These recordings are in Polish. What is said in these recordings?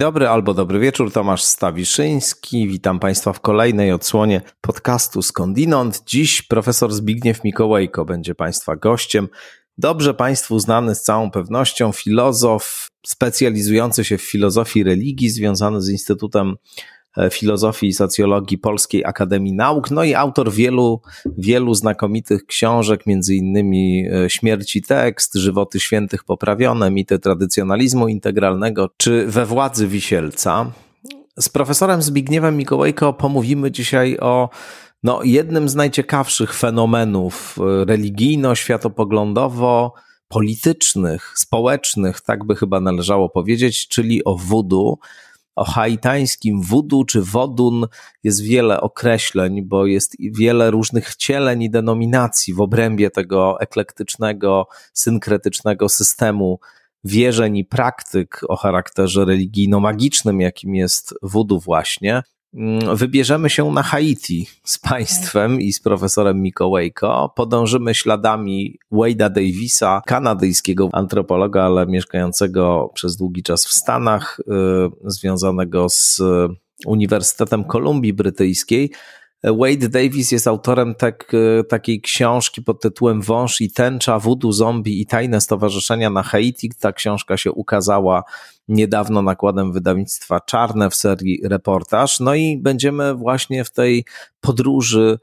Dobry albo dobry wieczór, Tomasz Stawiszyński. Witam Państwa w kolejnej odsłonie podcastu Skądinąd. Dziś profesor Zbigniew Mikołajko będzie Państwa gościem. Dobrze Państwu znany z całą pewnością filozof specjalizujący się w filozofii religii, związany z Instytutem filozofii i socjologii Polskiej Akademii Nauk, no i autor wielu, wielu znakomitych książek, między innymi e, Śmierci tekst, Żywoty świętych poprawione, mity tradycjonalizmu integralnego, czy We władzy Wisielca. Z profesorem Zbigniewem Mikołajko pomówimy dzisiaj o no, jednym z najciekawszych fenomenów e, religijno-światopoglądowo politycznych, społecznych, tak by chyba należało powiedzieć, czyli o wudu o haitańskim wudu czy wodun jest wiele określeń, bo jest wiele różnych wcieleń i denominacji w obrębie tego eklektycznego, synkretycznego systemu wierzeń i praktyk o charakterze religijno-magicznym, jakim jest wudu właśnie. Mm, wybierzemy się na Haiti z państwem i z profesorem Mikołajko. Podążymy śladami Wade'a Davisa, kanadyjskiego antropologa, ale mieszkającego przez długi czas w Stanach, y, związanego z Uniwersytetem Kolumbii Brytyjskiej. Wade Davis jest autorem tak, takiej książki pod tytułem Wąż i tęcza, Voodoo Zombie i tajne stowarzyszenia na Haiti. Ta książka się ukazała niedawno nakładem wydawnictwa Czarne w serii reportaż. No i będziemy właśnie w tej podróży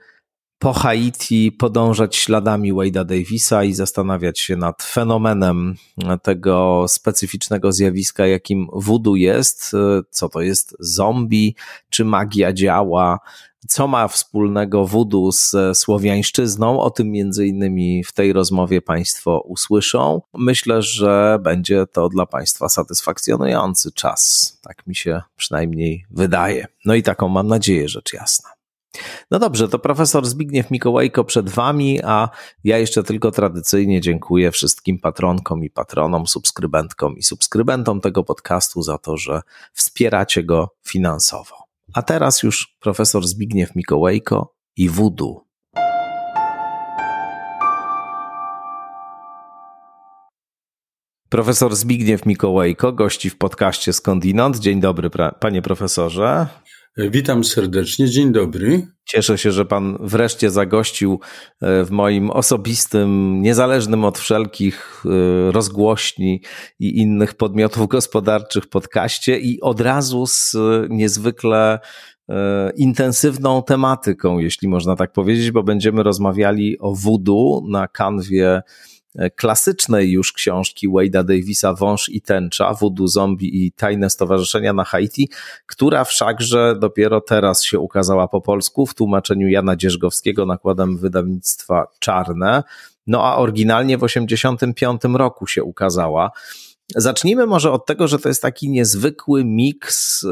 po Haiti podążać śladami Wade'a Davisa i zastanawiać się nad fenomenem tego specyficznego zjawiska, jakim voodoo jest, co to jest zombie, czy magia działa, co ma wspólnego voodoo z słowiańszczyzną. O tym między innymi w tej rozmowie Państwo usłyszą. Myślę, że będzie to dla Państwa satysfakcjonujący czas. Tak mi się przynajmniej wydaje. No i taką mam nadzieję, rzecz jasna. No dobrze, to profesor Zbigniew Mikołajko przed Wami, a ja jeszcze tylko tradycyjnie dziękuję wszystkim patronkom i patronom, subskrybentkom i subskrybentom tego podcastu za to, że wspieracie go finansowo. A teraz już profesor Zbigniew Mikołajko i Wudu. Profesor Zbigniew Mikołajko gości w podcaście Skądinąd. Dzień dobry, panie profesorze. Witam serdecznie, dzień dobry. Cieszę się, że Pan wreszcie zagościł e, w moim osobistym, niezależnym od wszelkich e, rozgłośni i innych podmiotów gospodarczych podcaście i od razu z niezwykle e, intensywną tematyką, jeśli można tak powiedzieć, bo będziemy rozmawiali o voodoo na kanwie klasycznej już książki Wade'a Davisa Wąż i Tęcza, Voodoo Zombie i Tajne Stowarzyszenia na Haiti, która wszakże dopiero teraz się ukazała po polsku w tłumaczeniu Jana Dzierżgowskiego nakładem wydawnictwa Czarne. No a oryginalnie w 1985 roku się ukazała. Zacznijmy może od tego, że to jest taki niezwykły miks y,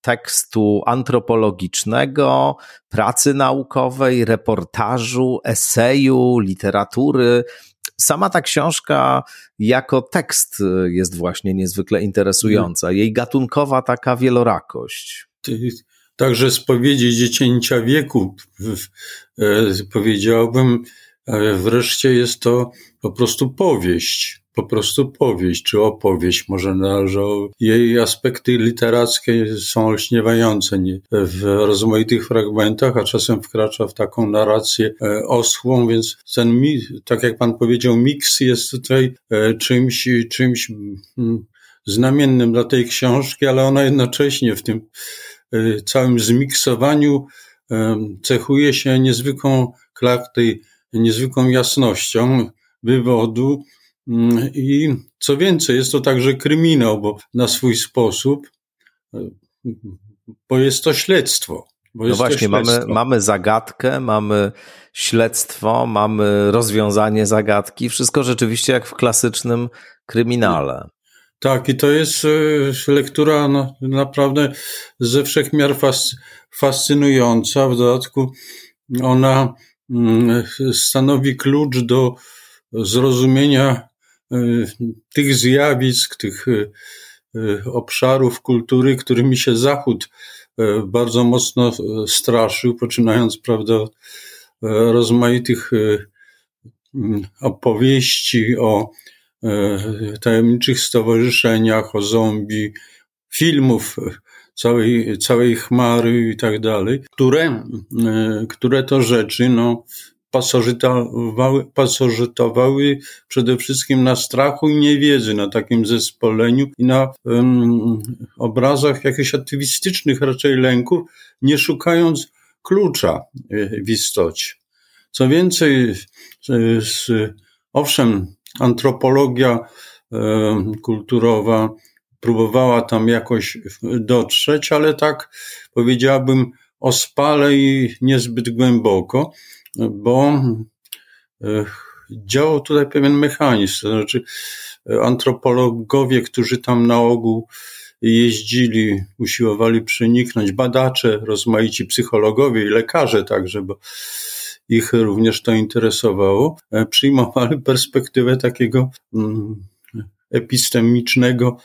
tekstu antropologicznego, pracy naukowej, reportażu, eseju, literatury, Sama ta książka jako tekst jest właśnie niezwykle interesująca. Jej gatunkowa taka wielorakość. Także spowiedzi dziecięcia wieku e, powiedziałbym, wreszcie jest to po prostu powieść po prostu powieść czy opowieść, może należą. Jej aspekty literackie są olśniewające w rozmaitych fragmentach, a czasem wkracza w taką narrację e, oschłą, więc ten, tak jak pan powiedział, miks jest tutaj e, czymś, czymś mm, znamiennym dla tej książki, ale ona jednocześnie w tym e, całym zmiksowaniu cechuje się niezwykłą klarty, niezwykłą jasnością wywodu, I co więcej, jest to także kryminał, bo na swój sposób, e, bo jest to śledztwo. no właśnie, mamy, mamy zagadkę, mamy śledztwo, mamy rozwiązanie zagadki. Wszystko rzeczywiście jak w klasycznym kryminale. Tak, i to jest e, lektura no, naprawdę ze wszechmiar fascynująca. W dodatku ona mm, stanowi klucz do zrozumienia tych zjawisk, tych y, y, obszarów kultury, którymi się Zachód bardzo mocno straszył, poczynając, prawda, rozmaitych mm, opowieści o tajemniczych stowarzyszeniach, o zombie, filmów, całej, całej chmary i tak dalej, które, które to rzeczy, no, pasożytowały, przede wszystkim na strachu i niewiedzy, na takim zespoleniu i na um, obrazach jakichś aktywistycznych raczej lęków, nie szukając klucza w istocie. Co więcej, z, owszem, antropologia e, kulturowa próbowała tam jakoś dotrzeć, ale tak powiedziałabym ospale i niezbyt głęboko bo e, działał tutaj pewien mechanizm, to znaczy e, antropologowie, którzy tam na ogół jeździli, usiłowali przeniknąć, badacze, rozmaici psychologowie i lekarze także, bo ich również to interesowało, e, przyjmowali perspektywę takiego mm, epistemicznego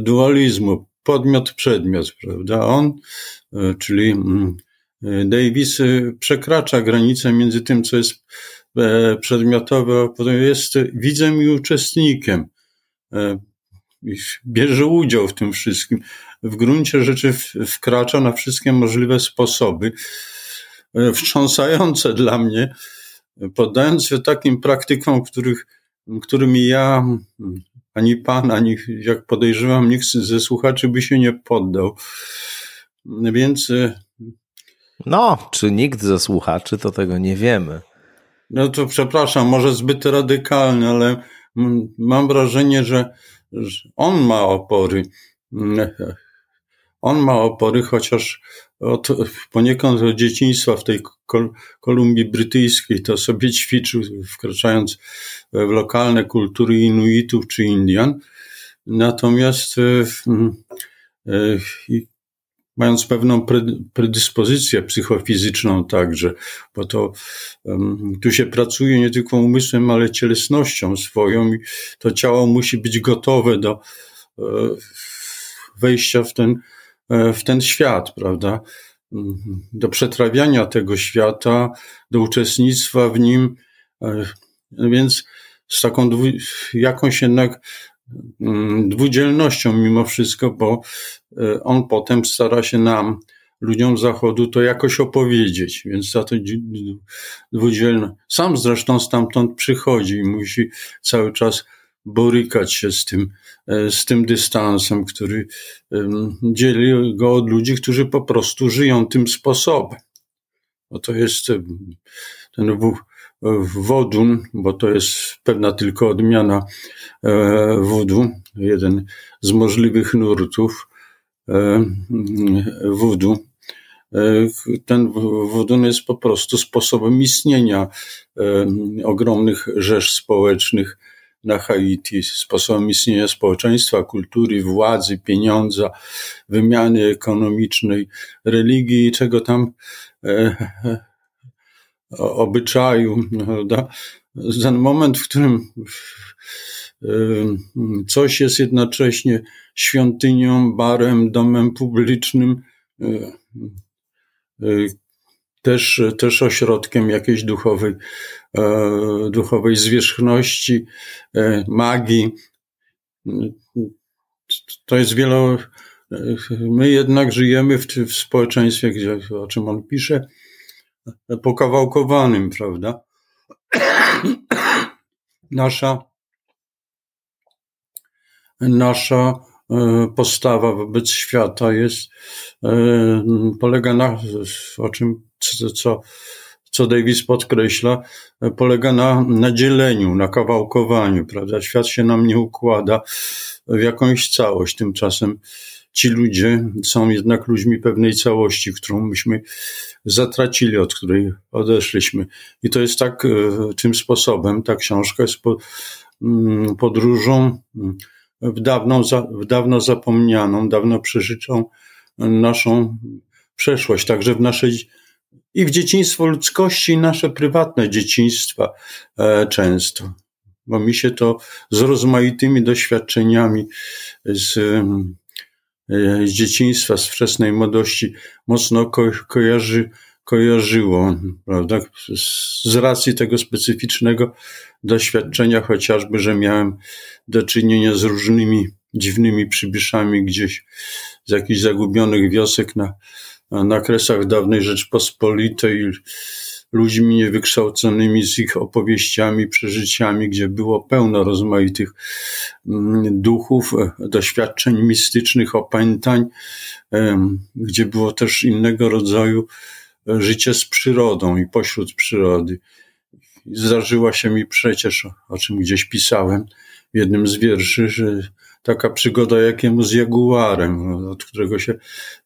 dualizmu, podmiot-przedmiot, prawda? On, czyli mm, Davis y, przekracza granicę między tym, co jest e, przedmiotowe, a jest widzem i uczestnikiem. E, bierze udział w tym wszystkim. W gruncie rzeczy wkracza na wszystkie możliwe sposoby, e, wstrząsające dla mnie, poddając się takim praktykom, których, którymi ja, ani pan, ani jak podejrzewam, nikt ze słuchaczy by się nie poddał. Więc no, czy nikt ze słuchaczy, to tego nie wiemy. No to przepraszam, może zbyt radykalny, ale mam wrażenie, że, że on ma opory. On ma opory, chociaż od, poniekąd od dzieciństwa w tej Kol Kolumbii Brytyjskiej to sobie ćwiczył, wkraczając w lokalne kultury Inuitów czy Indian. Natomiast mając pewną predyspozycję psychofizyczną także, bo to um, tu się pracuje nie tylko umysłem, ale cielesnością swoją i to ciało musi być gotowe do e, wejścia w ten, e, w ten świat, prawda? Do przetrawiania tego świata, do uczestnictwa w nim, e, więc z taką jakąś jednak dwudzielnością mimo wszystko, bo e, on potem stara się nam, ludziom Zachodu, to jakoś opowiedzieć, więc za to dwudzielne. Sam zresztą stamtąd przychodzi i musi cały czas borykać się z tym, e, z tym dystansem, który dzieli go od ludzi, którzy po prostu żyją tym sposobem. Bo to jest ten wodun, bo to jest pewna tylko odmiana wudu, e, jeden z możliwych nurtów wudu. E, e, ten wodun jest po prostu sposobem istnienia ogromnych rzesz społecznych na Haiti, sposobem istnienia społeczeństwa, kultury, władzy, pieniądza, wymiany ekonomicznej, religii, czego tam obyczaju, prawda? Ten moment, w którym coś jest jednocześnie świątynią, barem, domem publicznym, też, też ośrodkiem jakiejś duchowej, duchowej zwierzchności, magii. To jest wielo. My jednak żyjemy w, w społeczeństwie, gdzie, o czym on pisze, pokawałkowanym, prawda? Nasza, nasza e, postawa wobec świata jest, e, polega na, o czym, co, co, Davis podkreśla, polega na, na dzieleniu, na kawałkowaniu, prawda? Świat się nam nie układa w jakąś całość. Tymczasem ci ludzie są jednak ludźmi pewnej całości, którą myśmy zatracili, od której odeszliśmy. I to jest tak, e, tym sposobem ta książka jest mm, podróżą w, dawną, w dawno zapomnianą, dawno przeżyczą naszą przeszłość, także w naszej i w dzieciństwo ludzkości, i nasze prywatne dzieciństwa e, często. Bo mi się to z rozmaitymi doświadczeniami, z E, z dzieciństwa, z wczesnej młodości mocno ko kojarzy, kojarzyło, prawda? Z racji tego specyficznego doświadczenia, chociażby, że miałem do czynienia z różnymi dziwnymi przybyszami gdzieś z jakichś zagubionych wiosek na, na kresach dawnej Rzeczpospolitej, ludźmi niewykształconymi z ich opowieściami, przeżyciami, gdzie było pełno rozmaitych mm, duchów, e, doświadczeń mistycznych, opętań, gdzie było też innego rodzaju e, życie z przyrodą i pośród przyrody. Zdarzyła się mi przecież, o czym gdzieś pisałem w jednym z wierszy, że taka przygoda jakiemu z jaguarem, od którego się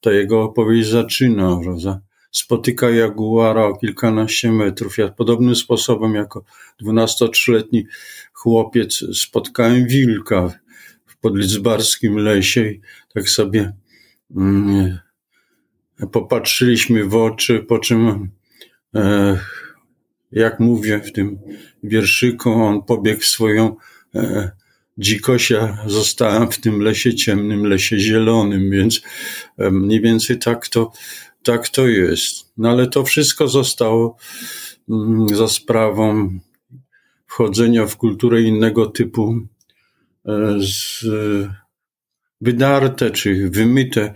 ta jego opowieść zaczyna, prawda? Spotyka jaguara o kilkanaście metrów. Ja podobnym sposobem jako 12-letni chłopiec spotkałem wilka w podlidzbarskim lesie i tak sobie mm, popatrzyliśmy w oczy, po czym e, jak mówię w tym wierszyku, on pobiegł w swoją e, dzikość, ja zostałem w tym lesie ciemnym, lesie zielonym, więc e, mniej więcej tak to tak to jest. No ale to wszystko zostało mm, za sprawą wchodzenia w kulturę innego typu, e, z, wydarte czy wymyte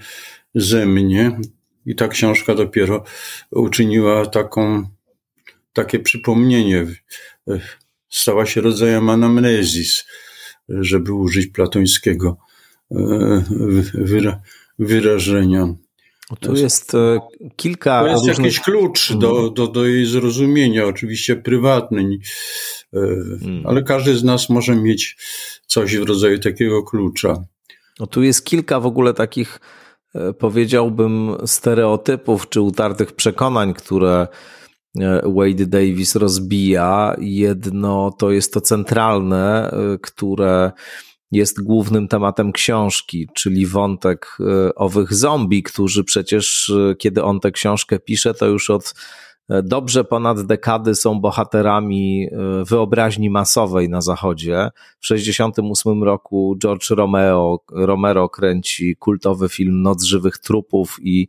ze mnie. I ta książka dopiero uczyniła taką, takie przypomnienie. E, stała się rodzajem anamnezis, żeby użyć platońskiego e, wyrażenia. Tu jest e, kilka. To jest różnych... jakiś klucz do, do, do jej zrozumienia, oczywiście prywatny, e, hmm. ale każdy z nas może mieć coś w rodzaju takiego klucza. No tu jest kilka w ogóle takich, e, powiedziałbym, stereotypów czy utartych przekonań, które Wade Davis rozbija. Jedno to jest to centralne, które jest głównym tematem książki, czyli wątek e, owych zombie, którzy przecież, e, kiedy on tę książkę pisze, to już od e, dobrze ponad dekady są bohaterami wyobraźni masowej na Zachodzie. W 1968 roku George Romeo, Romero kręci kultowy film Noc Żywych Trupów i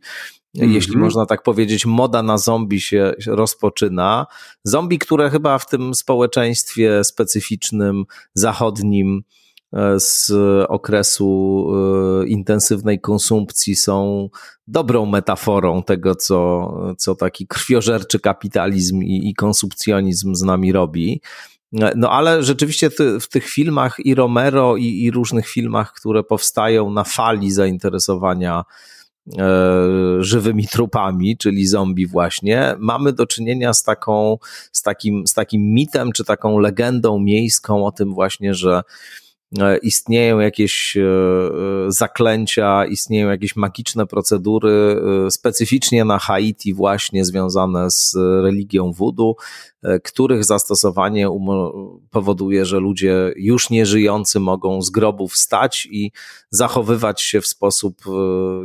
Mm -hmm. jeśli można tak powiedzieć, moda na zombie się rozpoczyna. Zombie, które chyba w tym społeczeństwie specyficznym, zachodnim, E, z okresu e, intensywnej konsumpcji są dobrą metaforą tego, co, co taki krwiożerczy kapitalizm i, i konsumpcjonizm z nami robi. E, no ale rzeczywiście ty, w tych filmach i Romero i, i różnych filmach, które powstają na fali zainteresowania żywymi trupami, czyli zombie właśnie, mamy do czynienia z taką, z takim, z takim mitem, czy taką legendą miejską o tym właśnie, że E, istnieją jakieś e, e, zaklęcia, istnieją jakieś magiczne procedury, specyficznie na Haiti, właśnie związane z religią voodoo, których zastosowanie powoduje, że ludzie już nieżyjący mogą z grobów wstać i zachowywać się w sposób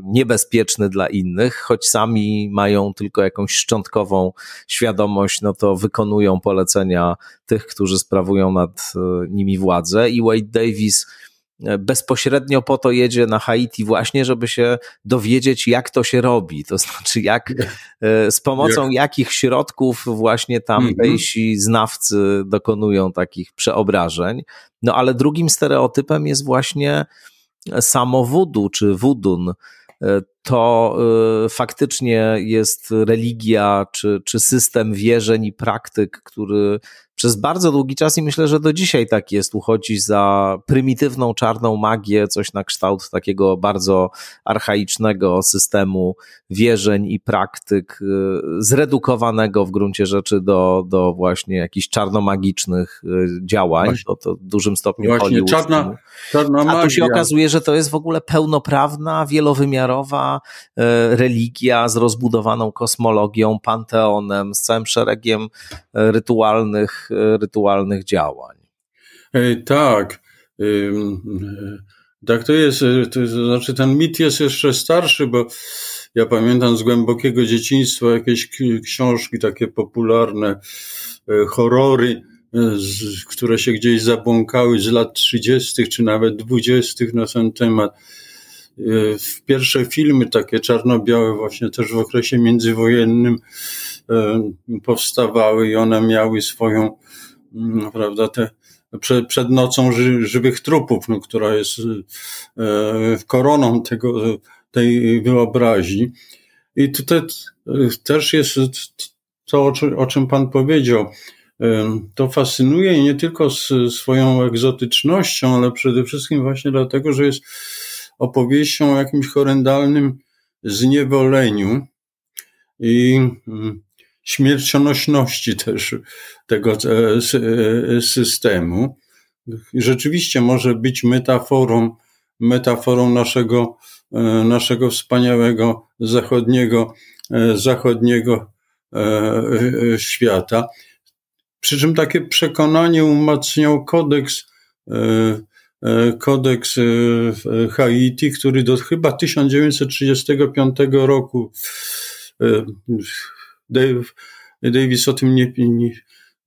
niebezpieczny dla innych, choć sami mają tylko jakąś szczątkową świadomość, no to wykonują polecenia tych, którzy sprawują nad nimi władzę. I Wade Davis e, bezpośrednio po to jedzie na Haiti właśnie, żeby się dowiedzieć, jak to się robi. To znaczy, jak e, z pomocą jak? jakich środków właśnie tamtejsi mm -hmm. znawcy dokonują takich przeobrażeń. No ale drugim stereotypem jest właśnie samo wudu czy wudun. E, to faktycznie jest religia czy, czy system wierzeń i praktyk, który przez bardzo długi czas i myślę, że do dzisiaj tak jest, uchodzi za prymitywną czarną magię, coś na kształt takiego bardzo archaicznego systemu wierzeń i praktyk, y, zredukowanego w gruncie rzeczy do, do właśnie jakichś czarnomagicznych y, działań. Właśnie, to, to w dużym stopniu właśnie, Hollywood. Czarna, czarna magia. A tu się okazuje, że to jest w ogóle pełnoprawna, wielowymiarowa y, religia z rozbudowaną kosmologią, panteonem, z całym szeregiem rytualnych rytualnych działań. Tak. Tak to jest. To znaczy, ten mit jest jeszcze starszy, bo ja pamiętam z głębokiego dzieciństwa jakieś książki takie popularne, e, horrory, e, które się gdzieś zabłąkały z lat 30. czy nawet 20. na ten temat. E, pierwsze filmy takie czarno-białe właśnie też w okresie międzywojennym powstawały i one miały swoją, mm, prawda, te przed, nocą ży, żywych trupów, no, która jest koroną tego, tej wyobraźni. I tutaj też jest to, o czym Pan powiedział. To fascynuje nie tylko swoją egzotycznością, ale przede wszystkim właśnie dlatego, że jest opowieścią o jakimś horrendalnym zniewoleniu i mm, śmiercionośności też tego e, e, systemu. Rzeczywiście może być metaforą, metaforą naszego, e, naszego wspaniałego zachodniego, zachodniego świata. Przy czym takie przekonanie umacniał kodeks kodeks Haiti, który do chyba 1935 roku Dave, Davis o tym nie, nie,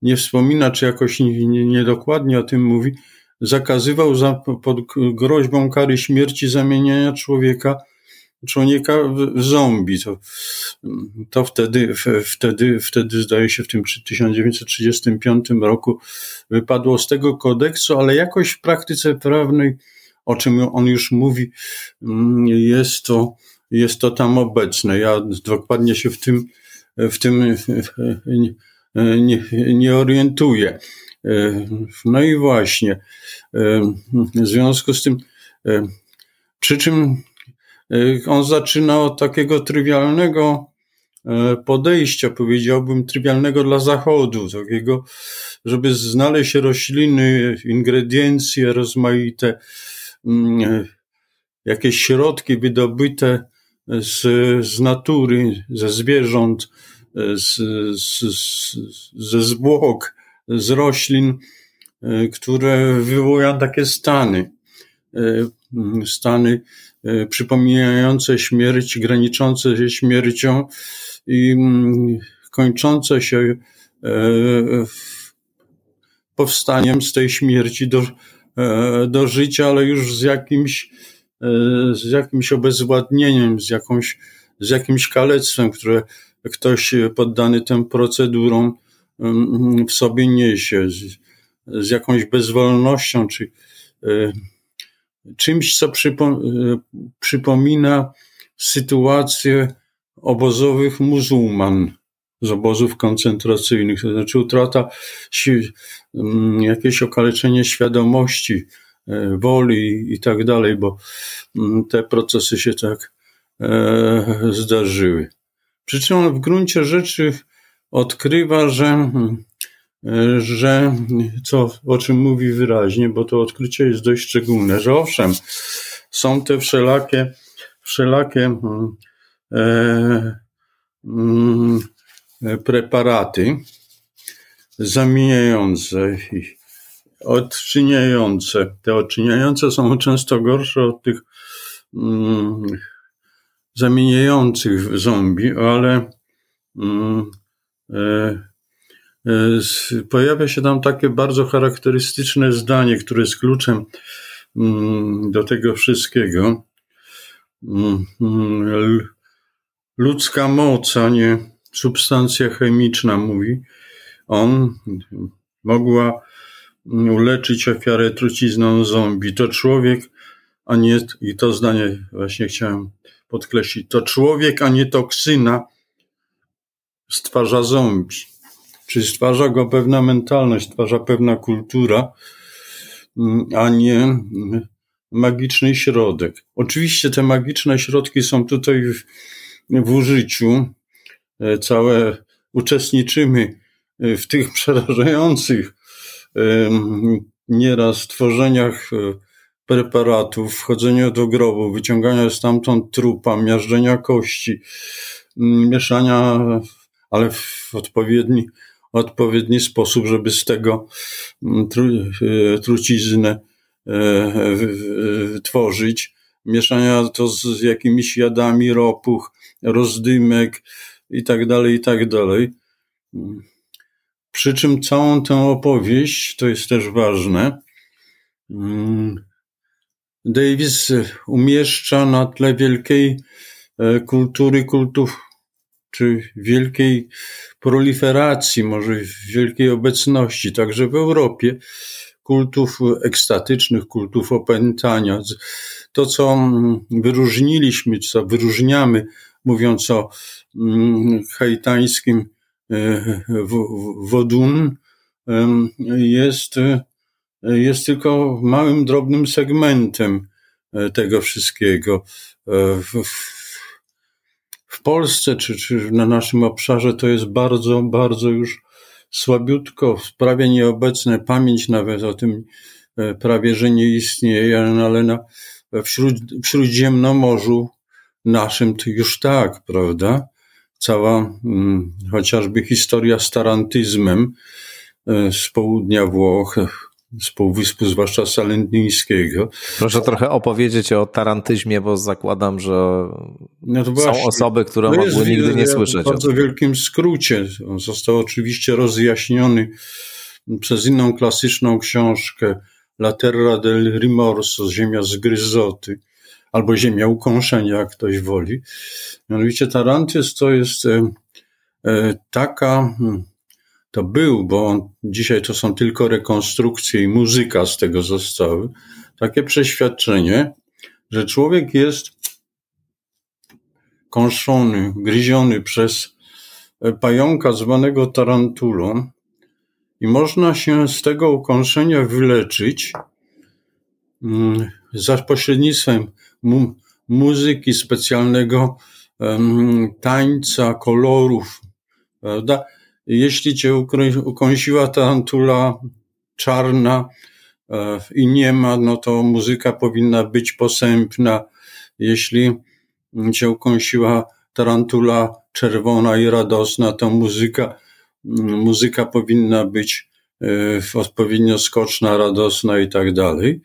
nie wspomina, czy jakoś niedokładnie nie o tym mówi, zakazywał za, pod groźbą kary śmierci zamieniania człowieka człowieka w zombie. To, to wtedy, wtedy, wtedy, zdaje się, w tym 1935 roku wypadło z tego kodeksu, ale jakoś w praktyce prawnej, o czym on już mówi, jest to, jest to tam obecne. Ja dokładnie się w tym, w tym nie, nie orientuję. No i właśnie, w związku z tym, przy czym on zaczyna od takiego trywialnego podejścia, powiedziałbym, trywialnego dla Zachodu, takiego, żeby znaleźć rośliny, ingrediencje rozmaite, mm, jakieś środki wydobyte z, z natury, ze zwierząt, z, z, ze zwłok, z roślin, e, które wywołują takie stany. E, stany E, przypominające śmierć, graniczące ze śmiercią i kończące się powstaniem z tej śmierci do, do życia, ale już z jakimś, z jakimś obezwładnieniem, z, jakąś, z jakimś kalectwem, które ktoś poddany tym procedurom w sobie niesie, z, z jakąś bezwolnością, czy czymś, co przypo, e, przypomina sytuację obozowych muzułman z obozów koncentracyjnych, to znaczy utrata, jakieś okaleczenie świadomości, e, woli i tak dalej, bo mm, te procesy się tak e, zdarzyły. Przy czym on w gruncie rzeczy odkrywa, że mm, że co, o czym mówi wyraźnie, bo to odkrycie jest dość szczególne, że owszem, są te wszelakie, wszelakie mm, e, mm, preparaty zamieniające i odczyniające. Te odczyniające są często gorsze od tych mm, zamieniających zombie, ale mm, e, pojawia się tam takie bardzo charakterystyczne zdanie, które jest kluczem mm, do tego wszystkiego. Mm, ludzka moc, a nie substancja chemiczna, mówi on, mogła uleczyć ofiarę trucizną zombie. To człowiek, a nie, i to zdanie właśnie chciałem podkreślić, to człowiek, a nie toksyna stwarza zombie. Czyli stwarza go pewna mentalność, stwarza pewna kultura, mm, a nie mm, magiczny środek. Oczywiście te magiczne środki są tutaj w, w użyciu. E, całe uczestniczymy e, w tych przerażających nieraz tworzeniach e, preparatów, wchodzenia do grobu, wyciągania stamtąd trupa, miażdżenia kości, mieszania, ale w odpowiedni odpowiedni sposób, żeby z tego tru, e, truciznę e, tworzyć. Mieszania to z jakimiś jadami ropuch, rozdymek i tak dalej, i tak dalej. Przy czym całą tę opowieść, to jest też ważne, mm, Davis umieszcza na tle wielkiej e, kultury kultów czy wielkiej proliferacji, może wielkiej obecności, także w Europie, kultów ekstatycznych, kultów opętania. To, co mm, wyróżniliśmy, co wyróżniamy, mówiąc o mm, haitańskim wodun, jest, jest tylko małym, drobnym segmentem e, tego wszystkiego. E, w, w Polsce czy, czy na naszym obszarze to jest bardzo, bardzo już słabiutko, prawie nieobecne. Pamięć nawet o tym e, prawie, że nie istnieje, ale na, wśród, w Śródziemnomorzu naszym to już tak, prawda? Cała hmm, chociażby historia z tarantyzmem e, z południa Włoch, z półwyspu, zwłaszcza salentyńskiego. Proszę trochę opowiedzieć o tarantyzmie, bo zakładam, że no są osoby, które no mogły nigdy nie słyszeć. W bardzo wielkim skrócie. On został oczywiście rozjaśniony przez inną klasyczną książkę La Terra del Rimorso, Ziemia zgryzoty, albo Ziemia ukąszenia, jak ktoś woli. Mianowicie tarantyzm to jest e, e, taka hmm, to był, bo dzisiaj to są tylko rekonstrukcje i muzyka z tego zostały, takie przeświadczenie, że człowiek jest kąszony, gryziony przez pająka zwanego tarantulą i można się z tego ukąszenia wyleczyć mm, za pośrednictwem mu muzyki, specjalnego um, tańca, kolorów, prawda? Jeśli cię ukąsiła tarantula czarna e, i nie ma, no to muzyka powinna być posępna. Jeśli cię ukąsiła tarantula czerwona i radosna, to muzyka, muzyka powinna być e, odpowiednio skoczna, radosna i tak dalej.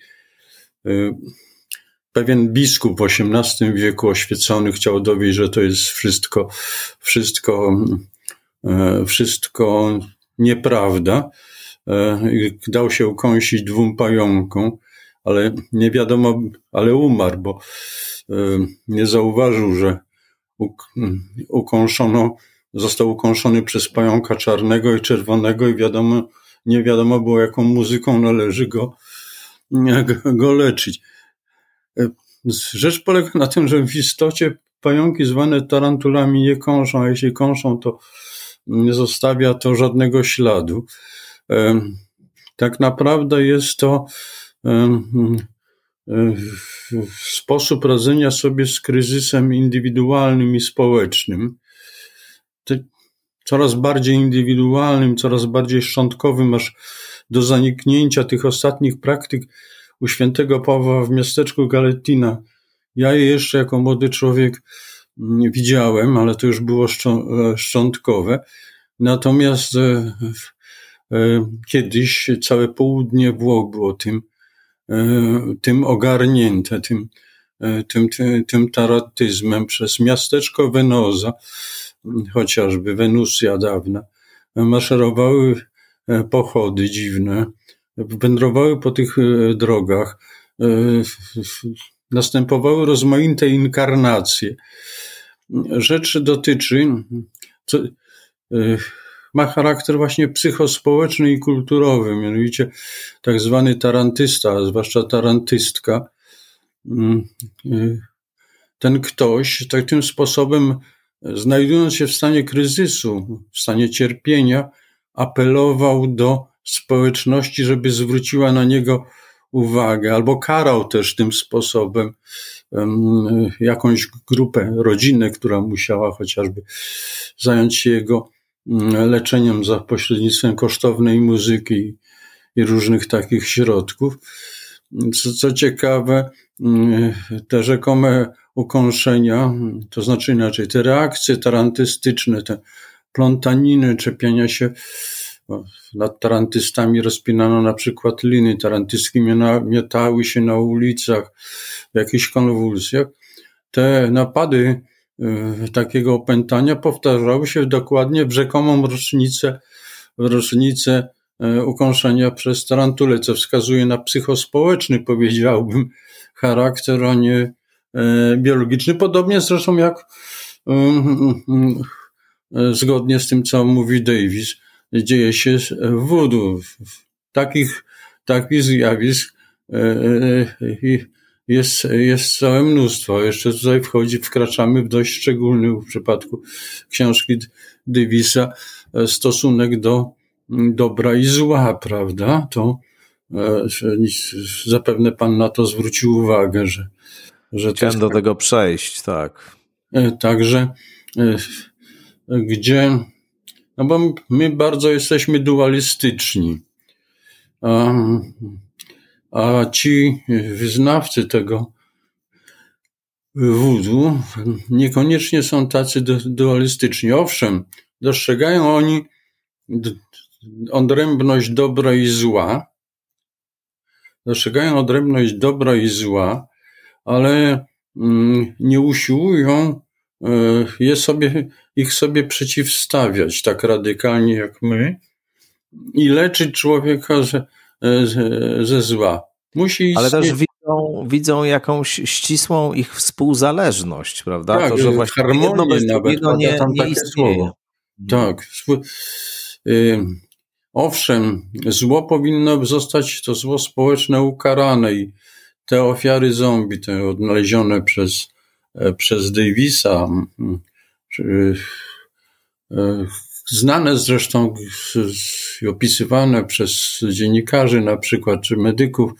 Pewien biskup w XVIII wieku oświecony chciał dowieść, że to jest wszystko, wszystko E, wszystko nieprawda. E, dał się ukąsić dwóm pająkom, ale nie wiadomo, ale umarł, bo e, nie zauważył, że ukąszono, został ukąszony przez pająka czarnego i czerwonego i wiadomo, nie wiadomo było, jaką muzyką należy go, go leczyć. Rzecz polega na tym, że w istocie pająki zwane tarantulami nie kąszą, a jeśli kąszą, to nie zostawia to żadnego śladu. Tak naprawdę jest to sposób radzenia sobie z kryzysem indywidualnym i społecznym. Coraz bardziej indywidualnym, coraz bardziej szczątkowym, aż do zaniknięcia tych ostatnich praktyk u świętego Pawła w miasteczku Galettina. Ja je jeszcze jako młody człowiek widziałem, ale to już było e, szczątkowe. Natomiast e, e, kiedyś całe południe Włoch było tym, tym ogarnięte, tym, tym, tym, tym taratyzmem przez miasteczko Venoza, chociażby Wenusja dawna, maszerowały pochody dziwne, wędrowały po tych drogach, następowały rozmaite inkarnacje. Rzecz dotyczy, co, y, ma charakter właśnie psychospołeczny i kulturowy, mianowicie tak zwany tarantysta, zwłaszcza tarantystka. Mm, ten ktoś takim sposobem, znajdując się w stanie kryzysu, w stanie cierpienia, apelował do społeczności, żeby zwróciła na niego uwagę, albo karał też tym sposobem jakąś grupę, rodzinę, która musiała chociażby zająć się jego mm, leczeniem za pośrednictwem kosztownej muzyki i różnych takich środków. Co, co ciekawe, mm, te rzekome ukąszenia, to znaczy inaczej, te reakcje tarantystyczne, te plątaniny, czepiania się nad tarantystami rozpinano na przykład liny tarantystki, mietały się na ulicach w jakichś konwulsjach. Te napady y, takiego opętania powtarzały się dokładnie w rzekomą rocznicę, rocznicę y, ukąszenia przez tarantulę, co wskazuje na psychospołeczny, powiedziałbym, charakter, a nie y, biologiczny. Podobnie zresztą jak zgodnie z tym, co mówi Davis, dzieje się w wudu. W takich takich zjawisk jest, jest całe mnóstwo. Jeszcze tutaj wchodzi, wkraczamy w dość szczególny w przypadku książki Davisa stosunek do dobra i zła, prawda? To zapewne pan na to zwrócił uwagę, że, że Chciałem do tak. tego przejść, tak. Także gdzie, no bo my bardzo jesteśmy dualistyczni. A, a ci wyznawcy tego wudu niekoniecznie są tacy dualistyczni. Owszem, dostrzegają oni odrębność dobra i zła, dostrzegają odrębność dobra i zła, ale mm, nie usiłują je sobie, ich sobie przeciwstawiać tak radykalnie jak my i leczyć człowieka ze, ze, ze zła. Musi Ale też widzą, widzą jakąś ścisłą ich współzależność, prawda? Tak, to, że właśnie jedno bez nawet, nie, nie istnieje. Słowo. Tak. Y, owszem, zło powinno zostać, to zło społeczne ukarane i te ofiary zombie, te odnalezione przez, e, przez Davisa, e, znane zresztą i opisywane przez dziennikarzy na przykład, czy medyków,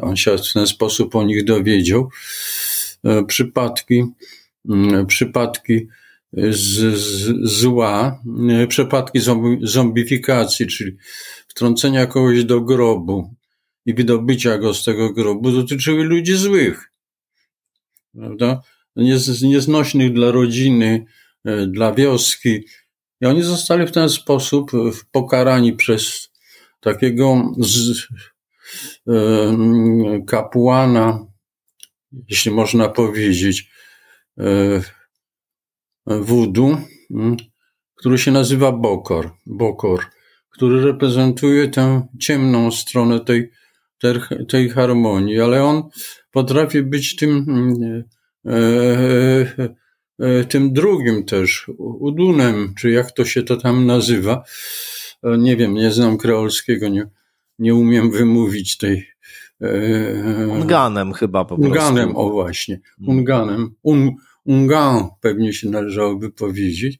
on się w ten sposób o nich dowiedział, e, przypadki, przypadki z, z, zła, przypadki zombifikacji, czyli wtrącenia kogoś do grobu i wydobycia go z tego grobu dotyczyły ludzi złych, prawda? Nieznośnych dla rodziny, e, dla wioski. I oni zostali w ten sposób pokarani przez takiego z, e, kapłana, jeśli można powiedzieć, e, wudu, mm, który się nazywa Bokor, Bokor, który reprezentuje tę ciemną stronę tej, tej harmonii, ale on potrafi być tym, mm, e, e, e, tym drugim też, udunem, czy jak to się to tam nazywa. Nie wiem, nie znam kreolskiego, nie, nie umiem wymówić tej. Unganem chyba po prostu. Unganem, o właśnie. Mm. Unganem. Un, Ungan pewnie się należałoby powiedzieć,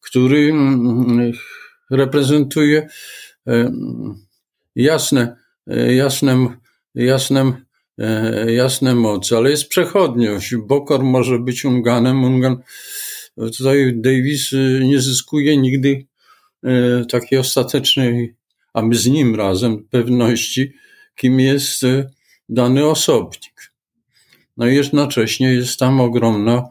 który mm, reprezentuje e, jasne, jasne, jasne, jasne moce, ale jest przechodniość. Bokor może być Unganem. Ungan, tutaj Davis nie zyskuje nigdy takiej ostatecznej, a my z nim razem, pewności, kim jest dany osobnik. No i jednocześnie jest tam ogromna,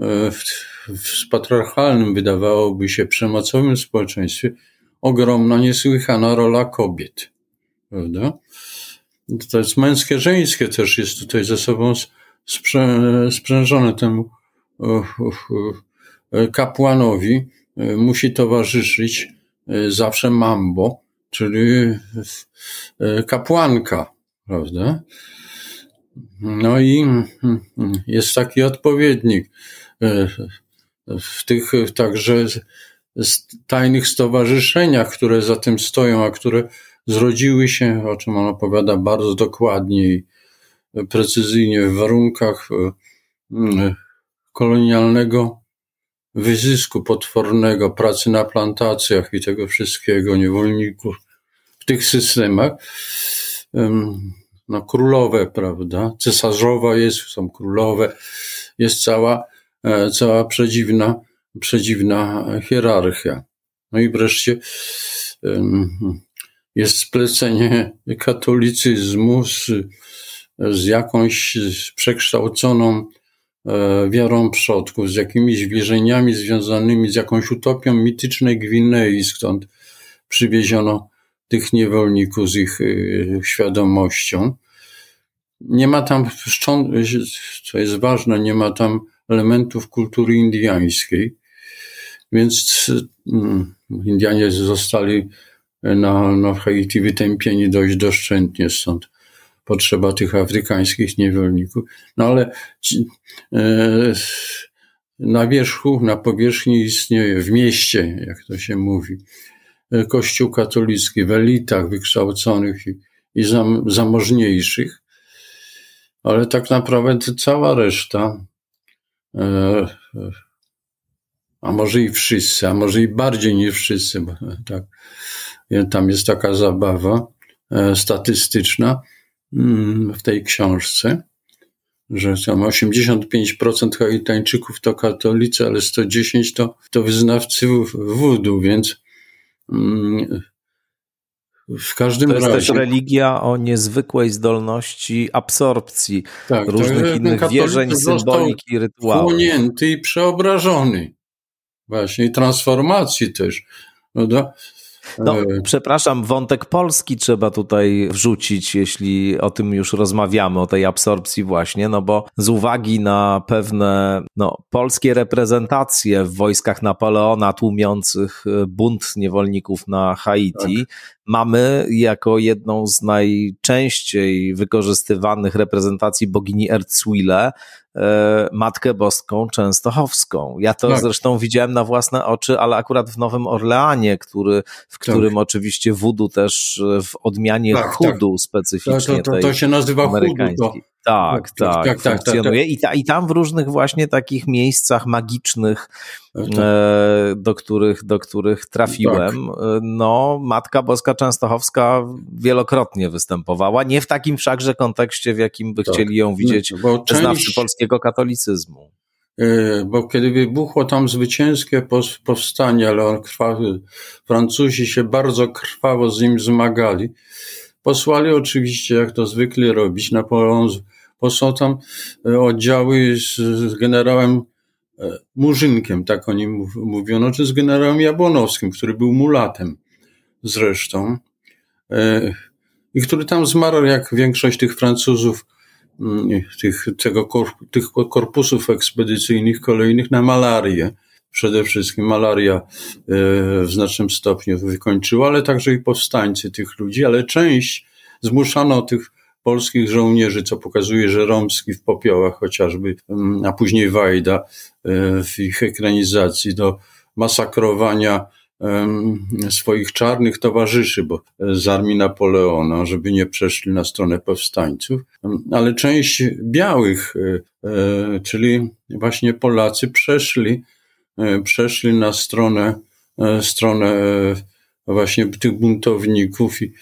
e, w, w patriarchalnym, wydawałoby się, przemocowym społeczeństwie, ogromna, niesłychana rola kobiet. Prawda? To jest męskie, żeńskie też jest tutaj ze sobą sprze, sprzężone temu e, kapłanowi. E, musi towarzyszyć zawsze mambo, czyli kapłanka, prawda? No i jest taki odpowiednik e, w tych także tajnych stowarzyszeniach, które za tym stoją, a które zrodziły się, o czym on opowiada bardzo dokładnie i precyzyjnie w warunkach e, kolonialnego wyzysku potwornego, pracy na plantacjach i tego wszystkiego, niewolników w tych systemach no, królowe, prawda? Cesarzowa jest, są królowe, jest cała, e, cała przedziwna, przedziwna hierarchia. No i wreszcie jest splecenie katolicyzmu z, z jakąś przekształconą e, wiarą przodków, z jakimiś wierzeniami związanymi z jakąś utopią mitycznej Gwinei, skąd przywieziono tych niewolników z ich y, świadomością. Nie ma tam, co jest ważne, nie ma tam elementów kultury indiańskiej, więc mm, Indianie zostali na, na Haiti wytępieni dość doszczętnie, stąd potrzeba tych afrykańskich niewolników. No ale e, na wierzchu, na powierzchni istnieje, w mieście, jak to się mówi, Kościół katolicki w elitach wykształconych i, i zam, zamożniejszych, ale tak naprawdę cała reszta, e, a może i wszyscy, a może i bardziej niż wszyscy, bo tak, tam jest taka zabawa e, statystyczna mm, w tej książce, że tam 85% Haitańczyków to katolicy, ale 110 to, to wyznawcy wudu, więc mm, w każdym to jest razie. też religia o niezwykłej zdolności absorpcji tak, różnych innych wierzeń, symboliki, rytuałów. Wchłonięty i przeobrażony. Właśnie, i transformacji też. Prawda? No, e, przepraszam, wątek polski trzeba tutaj wrzucić, jeśli o tym już rozmawiamy, o tej absorpcji właśnie, no bo z uwagi na pewne no, polskie reprezentacje w wojskach Napoleona tłumiących e, bunt niewolników na Haiti, tak. Mamy jako jedną z najczęściej wykorzystywanych reprezentacji bogini Erzuile E, Matkę Boską Częstochowską. Ja to tak. zresztą widziałem na własne oczy, ale akurat w Nowym Orleanie, który, w tak. którym tak. oczywiście wudu też w odmianie tak, chudu tak. specyficznie to, to, to, to się nazywa hudu. Tak, tak, tak, tak, funkcjonuje. I, ta, I tam w różnych właśnie takich miejscach magicznych, e, do, których, do których trafiłem, e, no Matka Boska Częstochowska wielokrotnie występowała. Nie w takim wszakże kontekście, w jakim by chcieli ją widzieć bo znawcy polskiego katolicyzmu. E, bo kiedy wybuchło tam zwycięskie powstanie, ale on krwawy, Francuzi się bardzo krwawo z nim zmagali, posłali oczywiście, jak to zwykle robić, Napoleon posłał tam e, oddziały z, z generałem e, Murzynkiem, tak o nim mówiono, czy z generałem Jabłonowskim, który był mulatem zresztą e, i który tam zmarł, jak większość tych Francuzów, mm, tych, tego, tych korpusów ekspedycyjnych kolejnych na malarię. Przede wszystkim malaria w znacznym stopniu wykończyła, ale także i powstańcy tych ludzi, ale część zmuszano tych polskich żołnierzy, co pokazuje, że Romski w popiołach chociażby, mm, a później Wajda e, w ich ekranizacji do masakrowania swoich czarnych towarzyszy, bo z armii Napoleona, żeby nie przeszli na stronę powstańców, ale część białych, e, e, czyli właśnie Polacy przeszli, przeszli na stronę, stronę właśnie tych buntowników i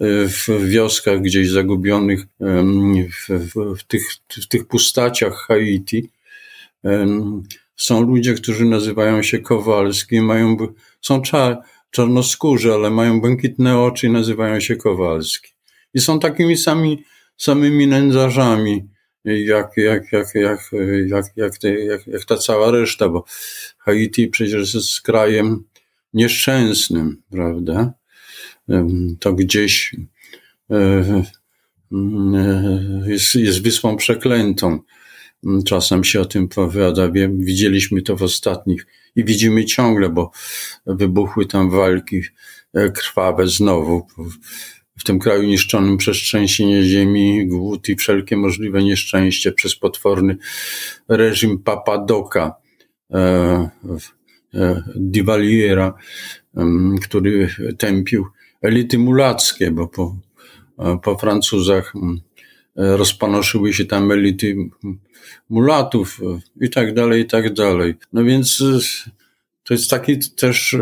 w wioskach gdzieś zagubionych, w, w, w, tych, w tych pustaciach Haiti. Są ludzie, którzy nazywają się Kowalski, mają, są czar, czarnoskórzy, ale mają błękitne oczy i nazywają się Kowalski. I są takimi sami, samymi nędzarzami, jak, jak, jak, jak, jak, jak, te, jak, jak ta cała reszta, bo Haiti przecież jest krajem nieszczęsnym, prawda? To gdzieś e, e, jest, jest wyspą przeklętą. Czasem się o tym powiada. Widzieliśmy to w ostatnich i widzimy ciągle, bo wybuchły tam walki e, krwawe znowu. W tym kraju niszczonym przez trzęsienie ziemi, głód i wszelkie możliwe nieszczęście przez potworny reżim Papadoka, Divaliera, który tępił elity mulackie, bo po, po Francuzach mm, rozpanoszyły się tam elity mulatów i tak dalej, i tak dalej. No więc to jest taki też,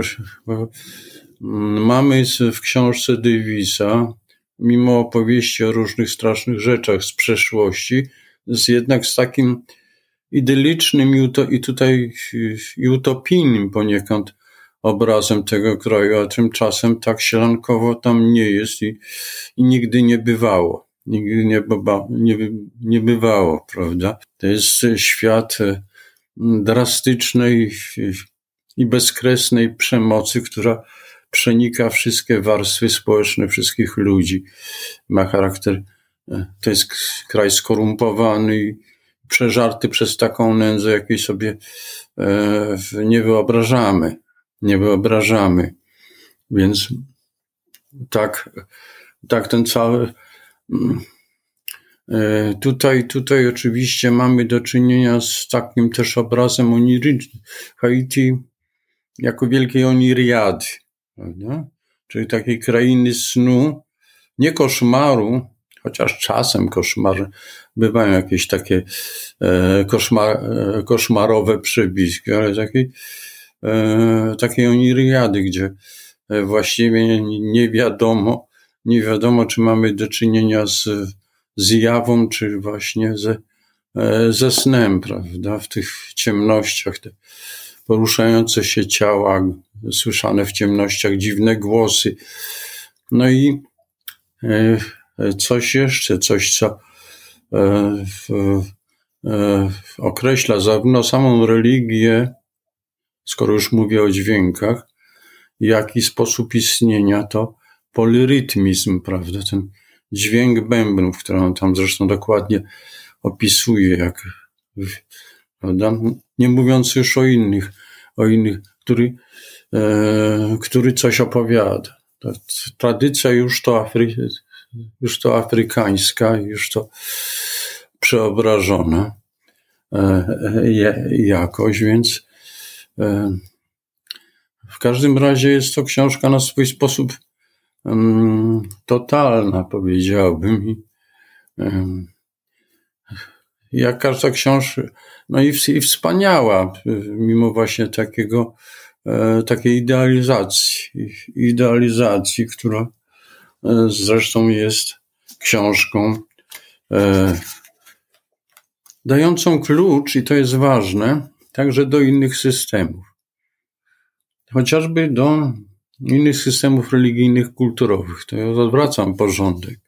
mamy w książce Davisa, mimo opowieści o różnych strasznych rzeczach z przeszłości, jest jednak z takim idylicznym i tutaj i utopijnym poniekąd obrazem tego kraju, a tymczasem tak sielankowo tam nie jest i, i nigdy nie bywało. Nigdy nie, bywa, nie, nie bywało, prawda? To jest świat e, drastycznej i bezkresnej przemocy, która przenika wszystkie warstwy społeczne wszystkich ludzi. Ma charakter, e, to jest kraj skorumpowany i przeżarty przez taką nędzę, jakiej sobie e, nie wyobrażamy nie wyobrażamy. Więc tak, tak ten cały. Mm, e, tutaj, tutaj oczywiście mamy do czynienia z takim też obrazem onirycznym. Haiti jako wielkiej oniriady, prawda? czyli takiej krainy snu, nie koszmaru, chociaż czasem koszmar, bywają jakieś takie e, koszmar, e, koszmarowe przybiski, ale takiej, takiej oniriady, gdzie e, właściwie nie wiadomo, nie wiadomo, czy mamy do czynienia z zjawą, czy właśnie ze, e, ze snem, prawda? W tych ciemnościach, te poruszające się ciała, słyszane w ciemnościach dziwne głosy. No i e, coś jeszcze, coś, co e, określa zarówno samą religię, skoro już mówię o dźwiękach, jak i sposób istnienia, to polyrytmizm, prawda? Ten dźwięk bębnów, który on tam zresztą dokładnie opisuje, jak, prawda? Nie mówiąc już o innych, o innych, który, e, który coś opowiada. Tradycja już to, Afry, już to afrykańska, już to przeobrażona e, jakoś, więc e, w każdym razie jest to książka na swój sposób totalna, powiedziałbym. Jak każda książka, no i, i wspaniała, mimo właśnie takiego, e, takiej idealizacji, idealizacji, która e, zresztą jest książką e, dającą klucz, i to jest ważne, także do innych systemów. Chociażby do innych systemów religijnych, kulturowych. To ja odwracam porządek.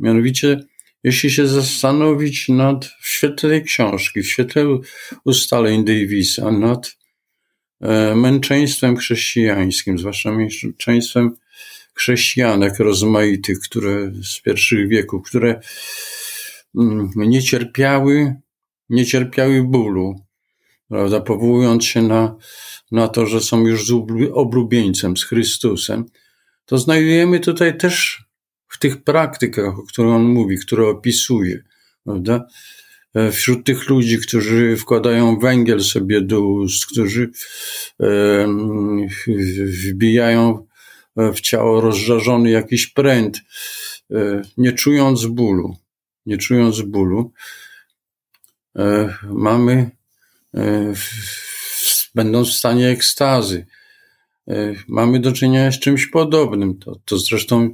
Mianowicie, jeśli się zastanowić nad, w świetle tej książki, w świetle ustaleń Davisa, nad e, męczeństwem chrześcijańskim, zwłaszcza męczeństwem chrześcijanek rozmaitych, które z pierwszych wieków, które mm, nie cierpiały, nie cierpiały bólu, prawda, powołując się na na to, że są już oblubieńcem, z Chrystusem, to znajdujemy tutaj też w tych praktykach, o których on mówi, które opisuje, prawda? E, wśród tych ludzi, którzy wkładają węgiel sobie do ust, którzy e, wbijają w ciało rozżarzony jakiś pręt, e, nie czując bólu, nie czując bólu, mamy będąc w stanie ekstazy. E, mamy do czynienia z czymś podobnym. To, to zresztą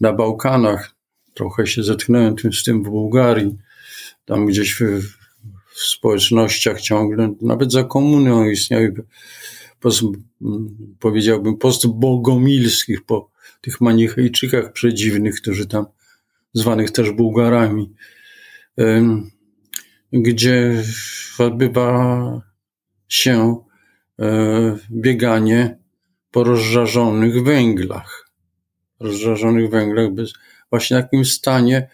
na Bałkanach trochę się zetknąłem z tym w Bułgarii. Tam gdzieś w, w społecznościach ciągle, nawet za komuną istniały, post, powiedziałbym, postbogomilskich, po tych manichejczykach przedziwnych, którzy tam, zwanych też Bułgarami, gdzie odbywa się e, bieganie po rozżarzonych węglach. Rozżarzonych węglach bez, właśnie takim stanie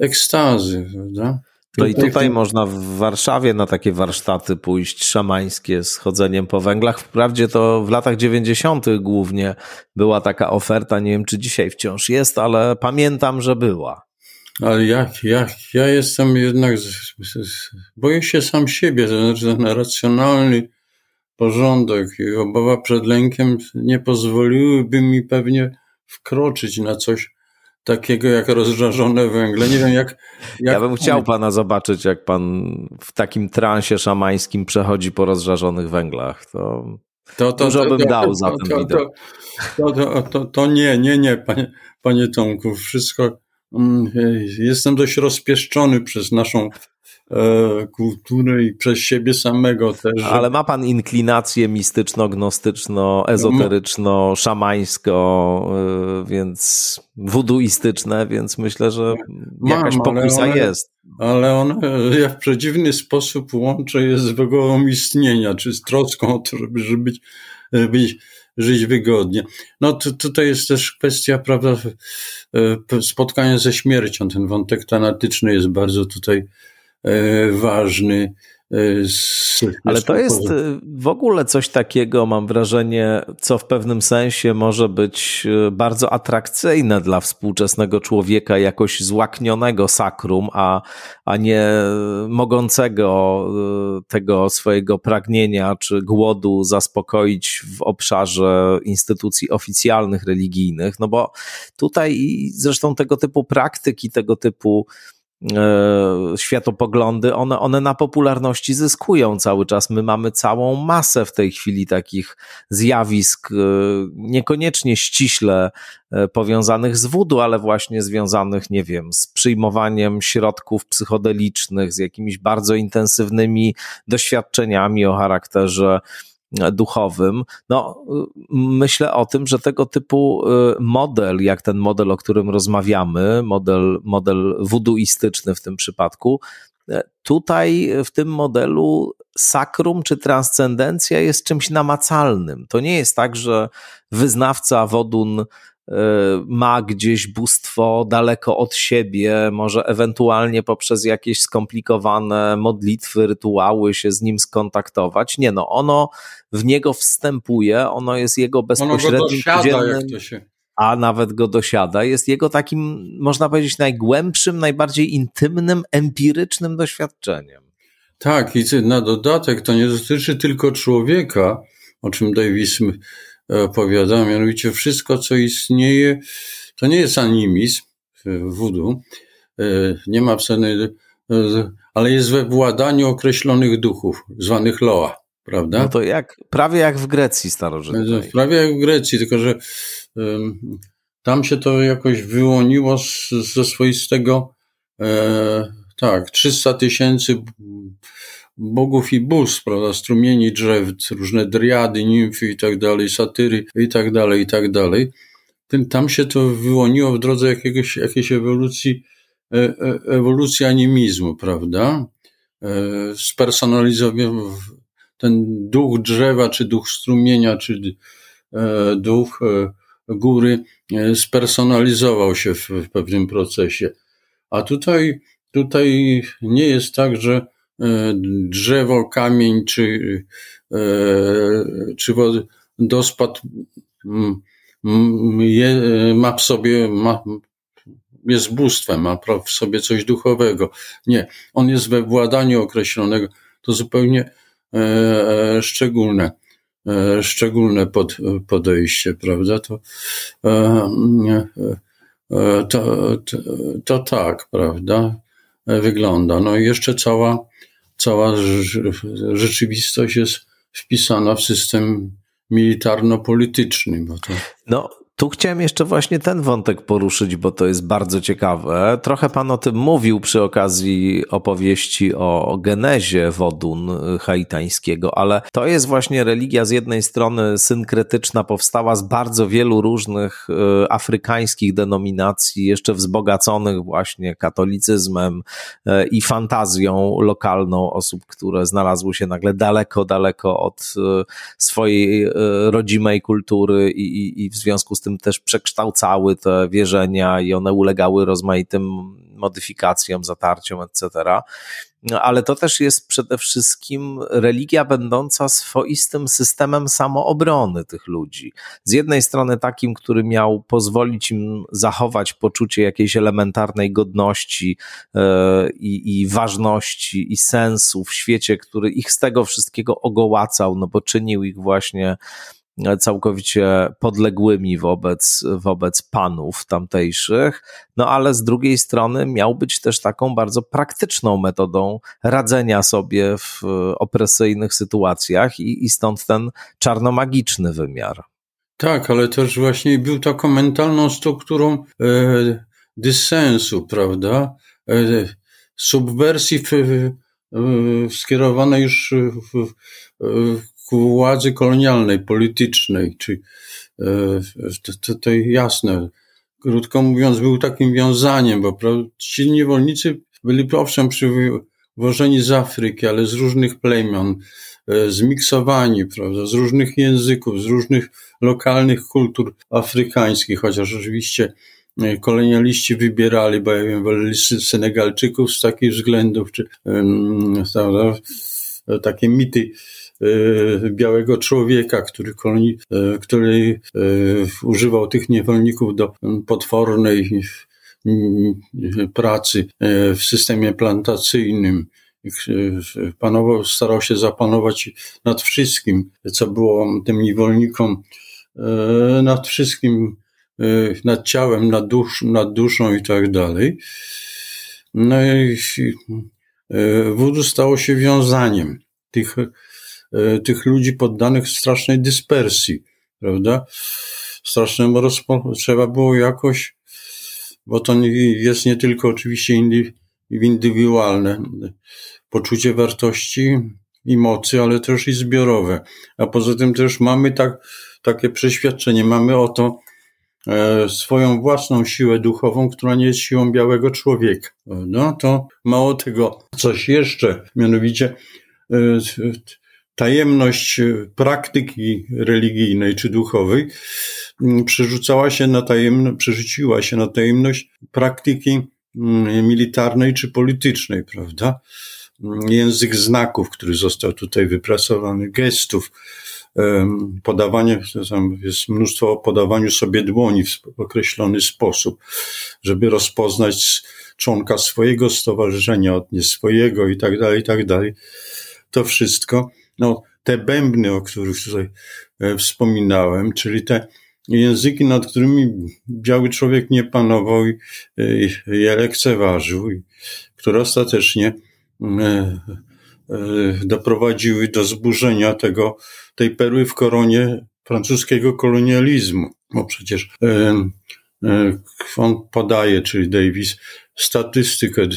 ekstazy, prawda? No i tutaj można w Warszawie na takie warsztaty pójść szamańskie z chodzeniem po węglach. Wprawdzie to w latach 90. głównie była taka oferta, nie wiem czy dzisiaj wciąż jest, ale pamiętam, że była. Ale jak, jak, ja jestem jednak, z, z, boję się sam siebie, to znaczy ten racjonalny porządek i obawa przed lękiem nie pozwoliłyby mi pewnie wkroczyć na coś takiego jak rozżarzone węgle. Nie wiem jak... jak ja bym chciał pana zobaczyć, jak pan w takim transie szamańskim przechodzi po rozżarzonych węglach. To, to, to dużo bym dał za ten widok. To, to, to, nie, nie, nie, panie, panie Tomku. Wszystko jestem dość rozpieszczony przez naszą e, kulturę i przez siebie samego też. Ale ma pan inklinację mistyczno-gnostyczno-ezoteryczno-szamańsko, e, więc wuduistyczne, więc myślę, że jakaś Mam, pokusa ale one, jest. Ale on ja w przedziwny sposób łączę je z wygołą istnienia, czy z troską o to, żeby, żeby być, być żyć wygodnie. No to, tutaj jest też kwestia, prawda, spotkania ze śmiercią. Ten wątek tanatyczny jest bardzo tutaj e, ważny. Ale to jest y, w ogóle coś takiego, mam wrażenie, co w pewnym sensie może być y, bardzo atrakcyjne dla współczesnego człowieka, jakoś złaknionego sakrum, a, a nie mogącego tego swojego pragnienia czy głodu zaspokoić w obszarze instytucji oficjalnych, religijnych. No bo tutaj zresztą tego typu praktyki, tego typu światopoglądy, one, one na popularności zyskują cały czas. My mamy całą masę w tej chwili takich zjawisk, e, niekoniecznie ściśle e, powiązanych z wudu, ale właśnie związanych, nie wiem, z przyjmowaniem środków psychodelicznych, z jakimiś bardzo intensywnymi doświadczeniami o charakterze duchowym. No, myślę o tym, że tego typu y, model, jak ten model, o którym rozmawiamy, model, model wuduistyczny w tym przypadku, y, tutaj w tym modelu sakrum czy transcendencja jest czymś namacalnym. To nie jest tak, że wyznawca wodun ma gdzieś bóstwo daleko od siebie, może ewentualnie poprzez jakieś skomplikowane modlitwy, rytuały się z nim skontaktować. Nie no, ono w niego wstępuje, ono jest jego bezpośrednim ono go dosiada, jak to się... a nawet go dosiada. Jest jego takim, można powiedzieć, najgłębszym, najbardziej intymnym, empirycznym doświadczeniem. Tak, i na dodatek to nie dotyczy tylko człowieka, o czym Davis opowiada, mianowicie wszystko, co istnieje, to nie jest animizm w voodoo, e, nie ma wcale, ale jest we władaniu określonych duchów, zwanych loa, prawda? No to jak, prawie jak w Grecji starożytnej. Prawie jak w Grecji, tylko że tam się to jakoś wyłoniło z, ze swoistego, e, tak, 300 tysięcy bogów i bóstw, prawda, strumieni drzew, różne driady, nimfy i tak dalej, satyry i tak dalej, i tak dalej. Tam się to wyłoniło w drodze jakiegoś, jakiejś ewolucji, e, e, ewolucji animizmu, prawda? E, Spersonalizował ten duch drzewa, czy duch strumienia, czy duch góry spersonalizował się w pewnym procesie. A tutaj, tutaj nie jest tak, że drzewo, kamień czy, e, czy wodospad je, ma w sobie, ma, jest bóstwem, ma w sobie coś duchowego. Nie, on jest we władaniu określonego. To zupełnie e, szczególne, szczególne pod, podejście, prawda? To, to, to, to tak, prawda? Wygląda. No i jeszcze cała cała rzeczywistość jest wpisana w system militarno-polityczny. To... No, tu chciałem jeszcze właśnie ten wątek poruszyć, bo to jest bardzo ciekawe. Trochę pan o tym mówił przy okazji opowieści o genezie wodun haitańskiego, ale to jest właśnie religia z jednej strony synkretyczna, powstała z bardzo wielu różnych e, afrykańskich denominacji, jeszcze wzbogaconych właśnie katolicyzmem e, i fantazją lokalną osób, które znalazły się nagle daleko, daleko od e, swojej rodzimej kultury i, i, i w związku z tym też przekształcały te wierzenia i one ulegały rozmaitym modyfikacjom, zatarciom, etc. No, ale to też jest przede wszystkim religia będąca swoistym systemem samoobrony tych ludzi. Z jednej strony takim, który miał pozwolić im zachować poczucie jakiejś elementarnej godności yy, i ważności i sensu w świecie, który ich z tego wszystkiego ogołacał, no bo czynił ich właśnie całkowicie podległymi wobec, wobec panów tamtejszych, no ale z drugiej strony miał być też taką bardzo praktyczną metodą radzenia sobie w opresyjnych sytuacjach i, i stąd ten czarnomagiczny wymiar. Tak, ale też właśnie był taką mentalną strukturą e, dysensu, prawda? E, subwersji w, w, skierowanej już w, w ku władzy kolonialnej, politycznej, czy e, to, to, jasne. Krótko mówiąc, był takim wiązaniem, bo ci niewolnicy byli owszem przywożeni z Afryki, ale z różnych plemion, e, zmiksowani, prawda, z różnych języków, z różnych lokalnych kultur afrykańskich, chociaż oczywiście kolonialiści wybierali, bo ja wiem, Senegalczyków z takich względów, czy um, takie mity E, białego człowieka, który, koloni, e, który e, używał tych niewolników do potwornej pracy w systemie plantacyjnym. Panował, starał się zapanować nad wszystkim, co było tym niewolnikom, nad wszystkim, nad ciałem, nad, dusz, nad duszą i tak dalej. No i wudu stało się wiązaniem tych E, tych ludzi poddanych strasznej dyspersji, prawda? Strasznemu rozpo... trzeba było jakoś, bo to jest nie tylko oczywiście indywidualne poczucie wartości i mocy, ale też i zbiorowe. A poza tym też mamy tak, takie przeświadczenie, mamy o to e, swoją własną siłę duchową, która nie jest siłą białego człowieka. No to mało tego, coś jeszcze, mianowicie e, tajemność e, praktyki religijnej czy duchowej mm, przerzucała się na tajemno, przerzuciła się na tajemność praktyki mm, militarnej czy politycznej, prawda? Mm, język znaków, który został tutaj wypracowany, gestów, podawanie, jest mnóstwo o podawaniu sobie dłoni w określony sposób, żeby rozpoznać członka swojego stowarzyszenia od nie swojego i tak dalej, i tak dalej. To wszystko no, te bębny, o których tutaj e, wspominałem, czyli te języki, nad którymi biały człowiek nie panował i je lekceważył, i które ostatecznie e, e, doprowadziły do zburzenia tego, tej perły w koronie francuskiego kolonializmu. Bo przecież on podaje, czyli Davis, statystykę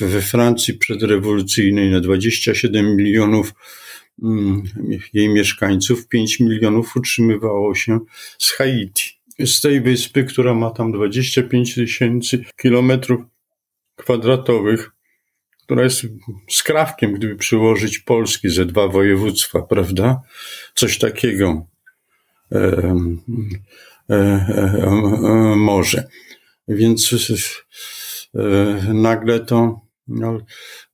we Francji przedrewolucyjnej na 27 milionów jej mieszkańców, 5 milionów utrzymywało się z Haiti. Z tej wyspy, która ma tam 25 tysięcy kilometrów kwadratowych, która jest skrawkiem, gdyby przyłożyć Polski ze dwa województwa, prawda? Coś takiego e, e, e, może. Więc e, nagle to, no,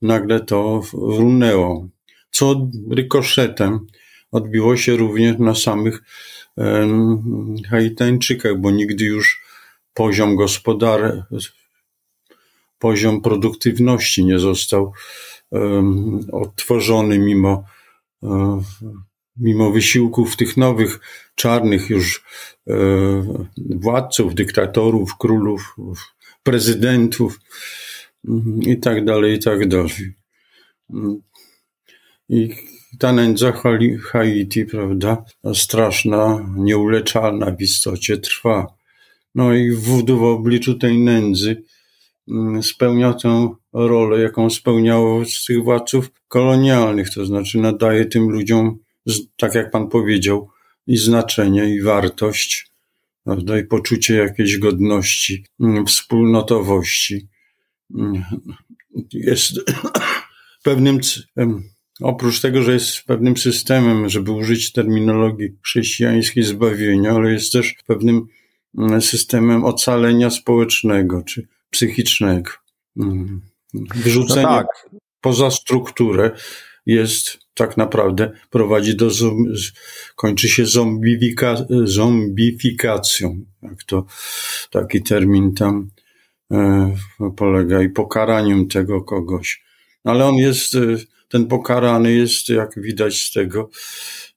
nagle to runęło co rykoszetem odbiło się również na samych Haitańczykach, bo nigdy już poziom gospodar, poziom produktywności nie został odtworzony mimo, um, mimo wysiłków tych nowych, czarnych już um, władców, dyktatorów, królów, prezydentów i tak dalej, i tak dalej. I ta nędza Haiti, prawda, straszna, nieuleczalna w istocie trwa. No i wódu w obliczu tej nędzy mm, spełnia tę rolę, jaką spełniało z tych władców kolonialnych, to znaczy nadaje tym ludziom, tak jak pan powiedział, i znaczenie, i wartość, prawda, i poczucie jakiejś godności, mm, wspólnotowości. Mm, jest pewnym Oprócz tego, że jest pewnym systemem, żeby użyć terminologii chrześcijańskiej zbawienia, ale jest też pewnym mm, systemem ocalenia społecznego czy psychicznego. Mm. Wyrzucenie no tak. poza strukturę jest tak naprawdę prowadzi do, kończy się zombifika, zombifikacją, jak to taki termin tam e, polega, i pokaraniem tego kogoś. Ale on jest e, ten pokarany jest, jak widać z tego,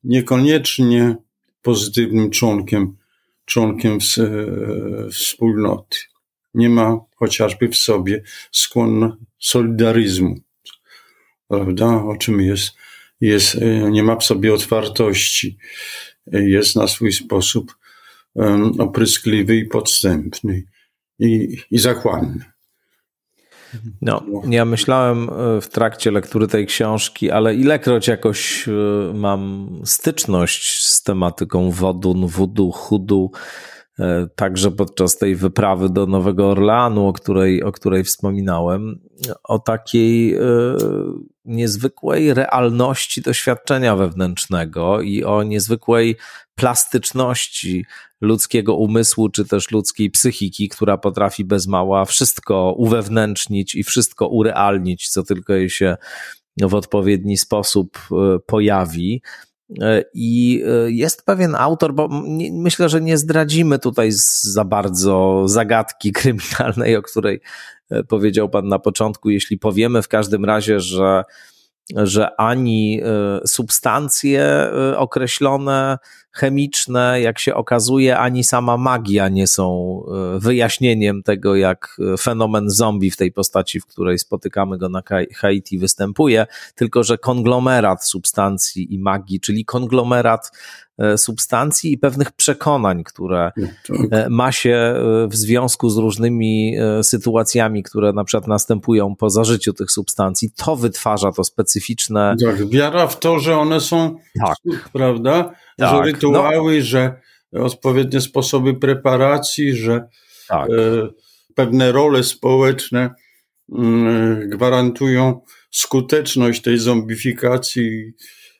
niekoniecznie pozytywnym członkiem, członkiem e, wspólnoty. Nie ma chociażby w sobie skłon solidaryzmu, prawda? O czym jest, jest, e, nie ma w sobie otwartości, jest na swój sposób opryskliwy i podstępny i, i zachłanny. No, ja myślałem e, w trakcie lektury tej książki, ale ilekroć jakoś e, mam styczność z tematyką wodun, wudu, chudu, e, także podczas tej wyprawy do Nowego Orleanu, o której, o której wspominałem, o takiej niezwykłej realności doświadczenia wewnętrznego i o niezwykłej plastyczności ludzkiego umysłu, czy też ludzkiej psychiki, która potrafi bez mała wszystko uwewnętrznić i wszystko urealnić, co tylko jej się w odpowiedni sposób e, pojawi. E, I e, jest pewien autor, bo myślę, że nie zdradzimy tutaj za bardzo zagadki kryminalnej, o której powiedział Pan na początku. Jeśli powiemy w każdym razie, że że ani substancje określone, chemiczne, jak się okazuje, ani sama magia nie są e, wyjaśnieniem tego, jak fenomen zombie w tej postaci, w której spotykamy go na Haiti, występuje, tylko że konglomerat substancji i magii, czyli konglomerat E, substancji i pewnych przekonań, które no, tak. E, ma się e, w związku z różnymi sytuacjami, które na przykład następują po zażyciu tych substancji. To wytwarza to specyficzne. Tak, wiara w to, że one są, tak. prawda? Tak. Że rytuały, no. że odpowiednie sposoby preparacji, że tak. pewne role społeczne mm, gwarantują skuteczność tej zombifikacji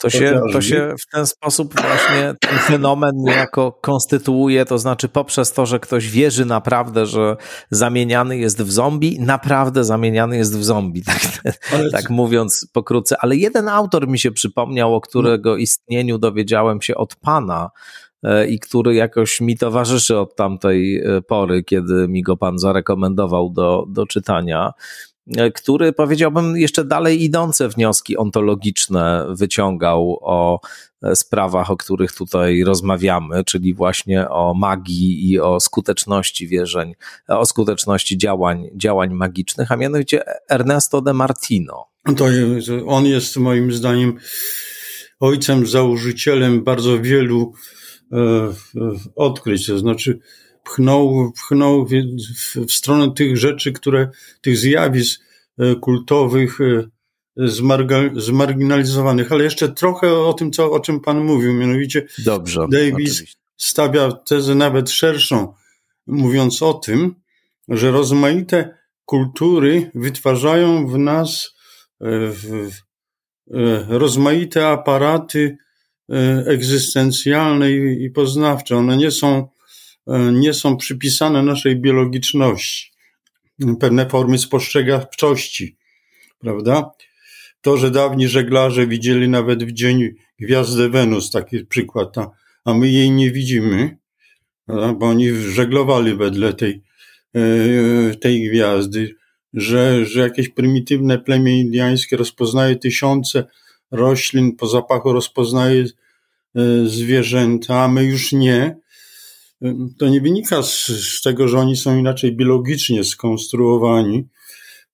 to się, to się w ten sposób właśnie ten fenomen niejako konstytuuje, to znaczy poprzez to, że ktoś wierzy naprawdę, że zamieniany jest w zombie, naprawdę zamieniany jest w zombie, tak, tak mówiąc pokrótce. Ale jeden autor mi się przypomniał, o którego istnieniu dowiedziałem się od pana, e, i który jakoś mi towarzyszy od tamtej e, pory, kiedy mi go pan zarekomendował do, do czytania. E, który powiedziałbym jeszcze dalej idące wnioski ontologiczne wyciągał o e, sprawach, o których tutaj rozmawiamy, czyli właśnie o magii i o skuteczności wierzeń, o skuteczności działań, działań magicznych, a mianowicie Ernesto de Martino. To on jest moim zdaniem ojcem, założycielem bardzo wielu e, odkryć, to znaczy pchnął, pchnął w, w, stronę tych rzeczy, które, tych zjawisk e, kultowych, e, zmarginalizowanych. Ale jeszcze trochę o tym, co, o czym Pan mówił, mianowicie Dobrze, Davis oczywiście. stawia tezę nawet szerszą, mówiąc o tym, że rozmaite kultury wytwarzają w nas e, w, rozmaite aparaty egzystencjalne i poznawcze. One nie są nie są przypisane naszej biologiczności, pewne formy spostrzegawczości, prawda? To, że dawni żeglarze widzieli nawet w dzień gwiazdę Wenus, taki przykład, a, a my jej nie widzimy, prawda? bo oni żeglowali wedle tej, e, tej gwiazdy, że, że jakieś prymitywne plemię indiańskie rozpoznaje tysiące roślin, po zapachu rozpoznaje e, zwierzęta, a my już nie, to nie wynika z, z tego, że oni są inaczej biologicznie skonstruowani,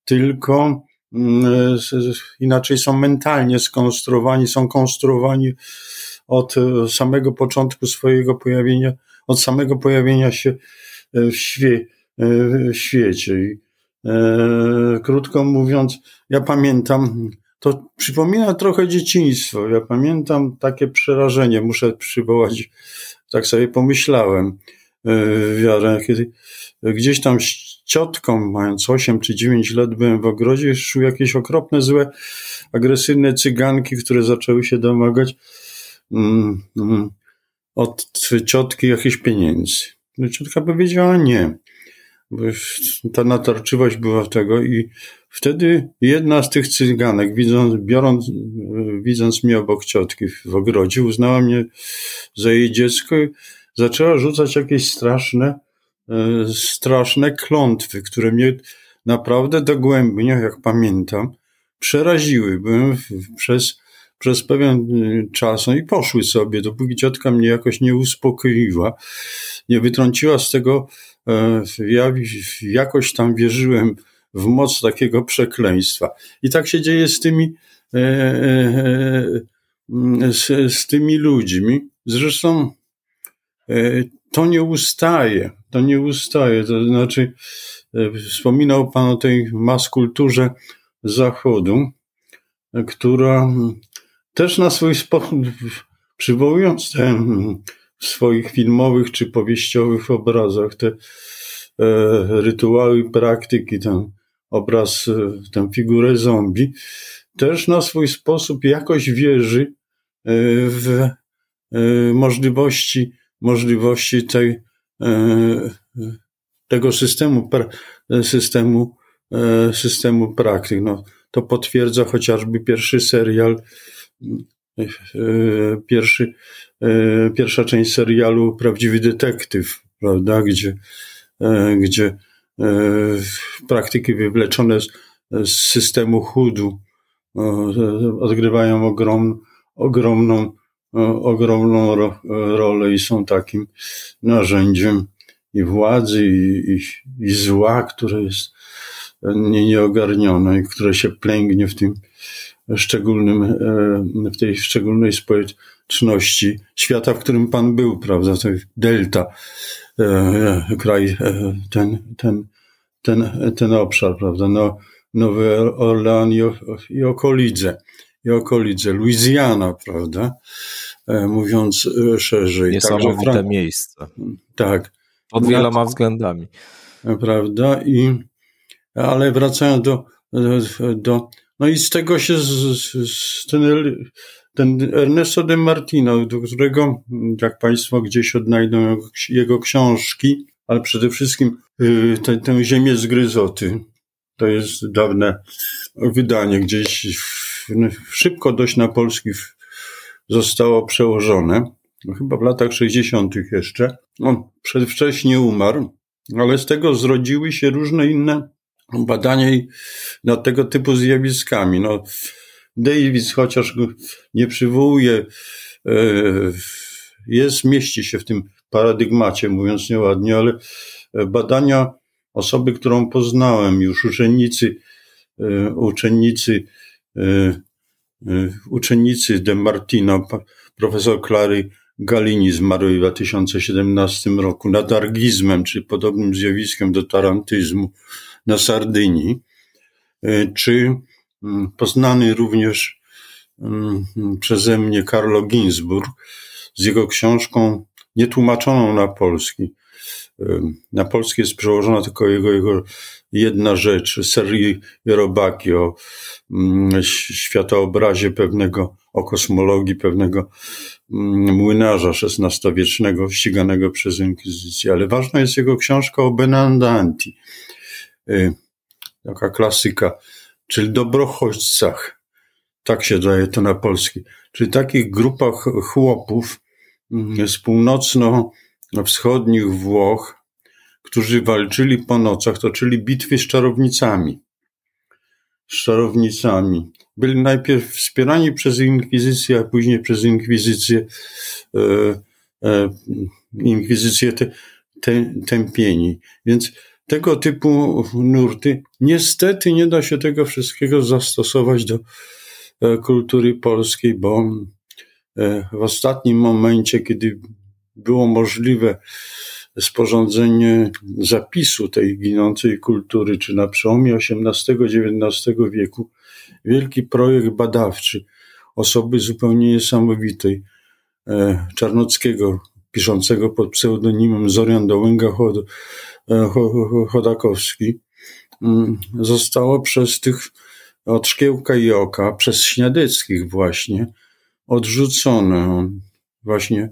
tylko mm, inaczej są mentalnie skonstruowani, są konstruowani od e, samego początku swojego pojawienia, od samego pojawienia się e, w, świe, e, w świecie. I, e, krótko mówiąc, ja pamiętam, to przypomina trochę dzieciństwo. Ja pamiętam takie przerażenie, muszę przywołać tak sobie pomyślałem, e, wiarę, kiedy gdzieś tam z ciotką, mając 8 czy 9 lat, byłem w ogrodzie, szły jakieś okropne, złe, agresywne cyganki, które zaczęły się domagać mm, mm, od ciotki jakichś pieniędzy. No, ciotka powiedziała nie, bo ta natarczywość była tego i wtedy jedna z tych cyganek, widząc, biorąc, widząc mnie obok ciotki w ogrodzie, uznała mnie za jej dziecko i zaczęła rzucać jakieś straszne, e, straszne klątwy, które mnie naprawdę dogłębnie, jak pamiętam, przeraziły. Byłem przez, przez pewien e, czas, no i poszły sobie, dopóki ciotka mnie jakoś nie uspokoiła, nie wytrąciła z tego, ja jakoś tam wierzyłem w moc takiego przekleństwa. I tak się dzieje z tymi, z, z tymi ludźmi. Zresztą e, to nie ustaje, to nie ustaje. To znaczy, e, wspominał Pan o tej maskulturze Zachodu, która też na swój sposób, przywołując te w swoich filmowych czy powieściowych obrazach te e, rytuały, praktyki, ten obraz, tę figurę zombie, też na swój sposób jakoś wierzy w możliwości możliwości tej, tego systemu, systemu, systemu praktyk. No, to potwierdza chociażby pierwszy serial, pierwszy, pierwsza część serialu Prawdziwy Detektyw, prawda, gdzie, gdzie praktyki wywleczone z, z systemu chudu odgrywają ogrom, ogromną, ogromną ro, rolę i są takim narzędziem i władzy, i, i, i zła, które jest nie, nieogarnione i które się plęgnie w tym szczególnym, e, w tej szczególnej społeczności świata, w którym Pan był, prawda, to delta, e, kraj, e, ten, ten, ten, ten obszar, prawda, no, Nowy Orlean i, i okolidze, i okolidze, Louisiana, prawda, mówiąc szerzej. Niesamowite Także, miejsce. Tak. Pod wieloma względami. Prawda, i ale wracając do, do no i z tego się z, z, ten, ten Ernesto de Martino, do którego, jak Państwo gdzieś odnajdą jego, książki, ale przede wszystkim y, tę, tę Ziemię z Gryzoty. To jest dawne wydanie, gdzieś w, szybko dość na polski zostało przełożone. No, chyba w latach 60. jeszcze. On przedwcześnie umarł, ale z tego zrodziły się różne inne badania nad tego typu zjawiskami. No, Davis, chociaż nie przywołuje, e, jest, mieści się w tym paradygmacie, mówiąc nieładnie, ale badania osoby, którą poznałem już, uczennicy, e, uczennicy, e, uczennicy De Martino, profesor Clary Galini zmarłej w 2017 roku nad argizmem, czyli podobnym zjawiskiem do tarantyzmu, na Sardynii, y, czy mm, poznany również mm, przeze mnie Carlo Ginzburg z jego książką nietłumaczoną na polski. Y, na polski jest przełożona tylko jego, jego jedna rzecz, serii Jerobaki o mm, światoobrazie pewnego, o kosmologii pewnego młynarza XVI-wiecznego ściganego przez inkwizycję. Ale ważna jest jego książka o Benandanti, taka klasyka, czyli dobrochodźcach. Tak się daje to na polski. Czyli takich grupach chłopów mm, z północno-wschodnich Włoch, którzy walczyli po nocach, toczyli bitwy z czarownicami. Z czarownicami. Byli najpierw wspierani przez inkwizycję, a później przez inkwizycję, e, e, inkwizycję te, te, tępieni. Więc tego typu nurty. Niestety nie da się tego wszystkiego zastosować do e, kultury polskiej, bo e, w ostatnim momencie, kiedy było możliwe sporządzenie zapisu tej ginącej kultury, czy na przełomie XVIII-XIX wieku, wielki projekt badawczy osoby zupełnie niesamowitej, e, Czarnockiego, piszącego pod pseudonimem Zorian Dołęga E, Chodakowski, mm, zostało przez tych od Szkiełka i Oka, przez Śniadeckich właśnie, odrzucone. Właśnie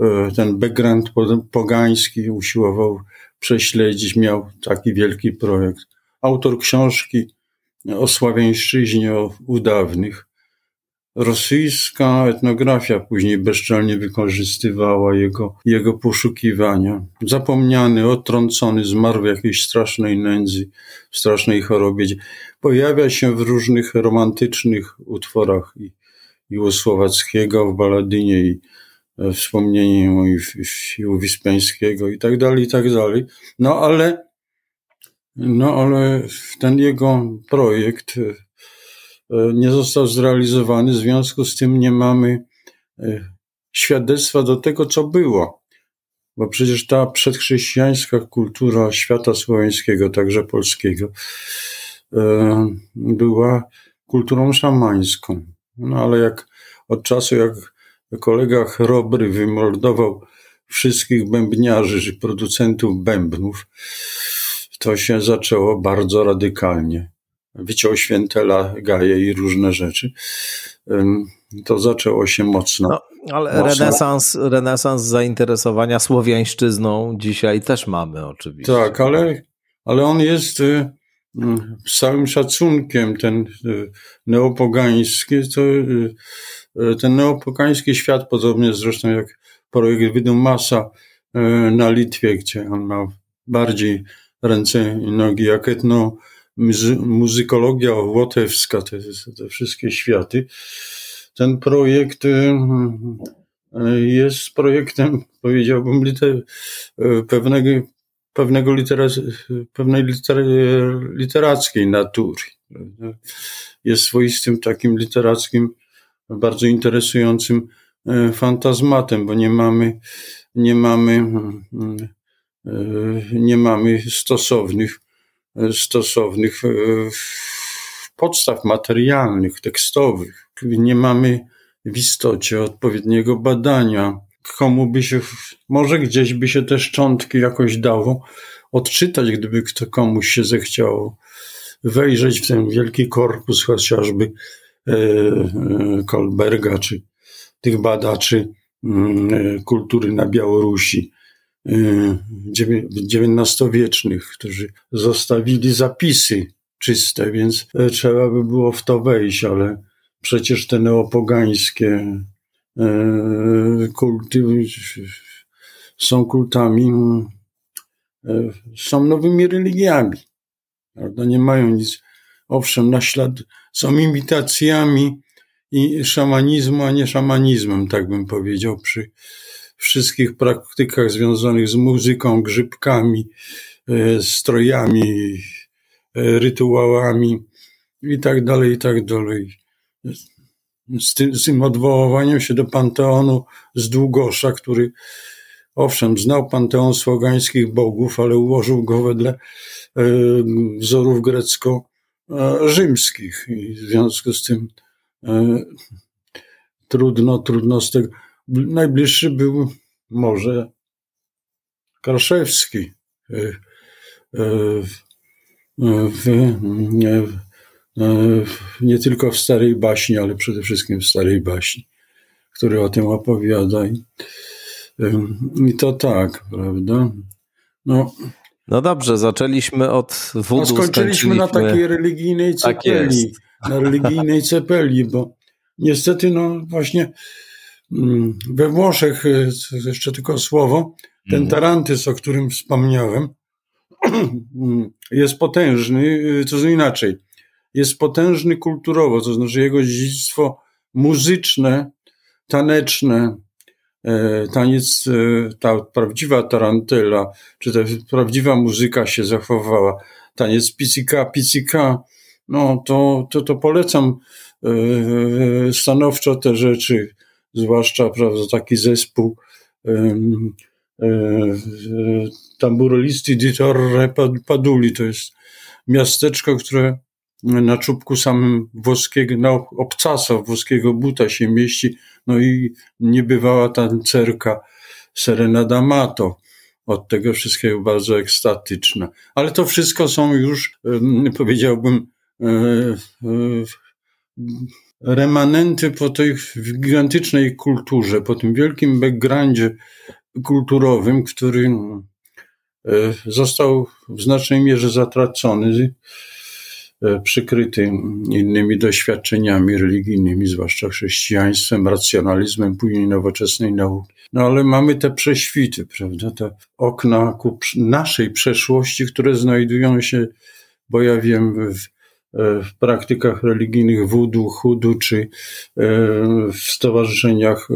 e, ten background pogański usiłował prześledzić, miał taki wielki projekt. Autor książki o sławiańszczyźnie u dawnych Rosyjska etnografia później bezczelnie wykorzystywała jego, jego poszukiwania. Zapomniany, odtrącony, zmarł w jakiejś strasznej nędzy, w strasznej chorobie. Pojawia się w różnych romantycznych utworach i, i u Słowackiego w Baladynie i e, wspomnienie i u Wispeńskiego i tak dalej, i tak dalej. No ale, no ale ten jego projekt nie został zrealizowany, w związku z tym nie mamy e, świadectwa do tego, co było. Bo przecież ta przedchrześcijańska kultura świata słowiańskiego, także polskiego, e, była kulturą szamańską. No ale jak od czasu, jak kolega Chrobry wymordował wszystkich bębniarzy, producentów bębnów, to się zaczęło bardzo radykalnie wyciął świętela, gaje i różne rzeczy. To zaczęło się mocno. No, Ale renesans, renesans zainteresowania słowiańszczyzną dzisiaj też mamy oczywiście. Tak, ale, ale on jest y, mm, z całym szacunkiem, ten y, neopogański, to, y, ten neopogański świat, podobnie zresztą jak projekt Wydumasa na Litwie, gdzie on ma bardziej ręce i nogi, jak etno muzykologia łotewska, te, te wszystkie światy. Ten projekt y, y, jest projektem, powiedziałbym, liter, y, pewnego, pewnego litera, pewnej liter, literackiej natury. Jest swoistym takim literackim, bardzo interesującym fantazmatem, bo nie mamy, nie mamy, nie mamy stosownych stosownych e, podstaw materialnych, tekstowych. Nie mamy w istocie odpowiedniego badania. Komu by się, może gdzieś by się te szczątki jakoś dało odczytać, gdyby kto komuś się zechciało wejrzeć w ten wielki korpus chociażby e, e, Kolberga, czy tych badaczy mm, kultury na Białorusi XIX-wiecznych, którzy zostawili zapisy czyste, więc e, trzeba by było w to wejść, ale przecież te neopogańskie e, kulty są kultami, e, są nowymi religiami. Prawda? Nie mają nic, owszem, naślad, są imitacjami i szamanizmu, a nie szamanizmem, tak bym powiedział, przy, wszystkich praktykach związanych z muzyką, grzybkami, e, strojami, e, rytuałami i tak dalej, i tak dalej. Z tym, z tym odwoływaniem się do panteonu z Długosza, który owszem, znał panteon słogańskich bogów, ale ułożył go wedle e, wzorów grecko-rzymskich. I w związku z tym trudno, trudno z tego Najbliższy był może Karszewski e, e, w, nie, tylko w starej baśni, ale przede wszystkim w starej baśni, który o tym opowiada. I, i to tak, prawda? No, no dobrze, zaczęliśmy od wudu. No skończyliśmy na takiej religijnej tak cepeli. Tak na religijnej cepeli, bo niestety, no właśnie we Włoszech, e, jeszcze tylko słowo, ten mhm. Tarantys, o którym wspomniałem, jest potężny, e, to znaczy inaczej, jest potężny kulturowo, to znaczy jego dziedzictwo muzyczne, taneczne, e, taniec, ta prawdziwa tarantela, czy ta prawdziwa muzyka się zachowała, taniec pizika, pizika, no to, to, to polecam stanowczo te rzeczy zwłaszcza prawda, taki zespół um, Tamburolisty di Torre Paduli. To jest miasteczko, które na czubku samym włoskiego, na obcasa włoskiego buta się mieści, no i niebywała tancerka Serena D'Amato. Od tego wszystkiego bardzo ekstatyczna. Ale to wszystko są już, powiedziałbym, remanenty po tej gigantycznej kulturze, po tym wielkim backgroundzie kulturowym, który e, został w znacznej mierze zatracony, e, przykryty innymi doświadczeniami religijnymi, zwłaszcza chrześcijaństwem, racjonalizmem, później nowoczesnej nauki. No ale mamy te prześwity, prawda, te okna ku naszej przeszłości, które znajdują się, bo ja wiem, w w praktykach religijnych wudu, chudu, czy e, w stowarzyszeniach,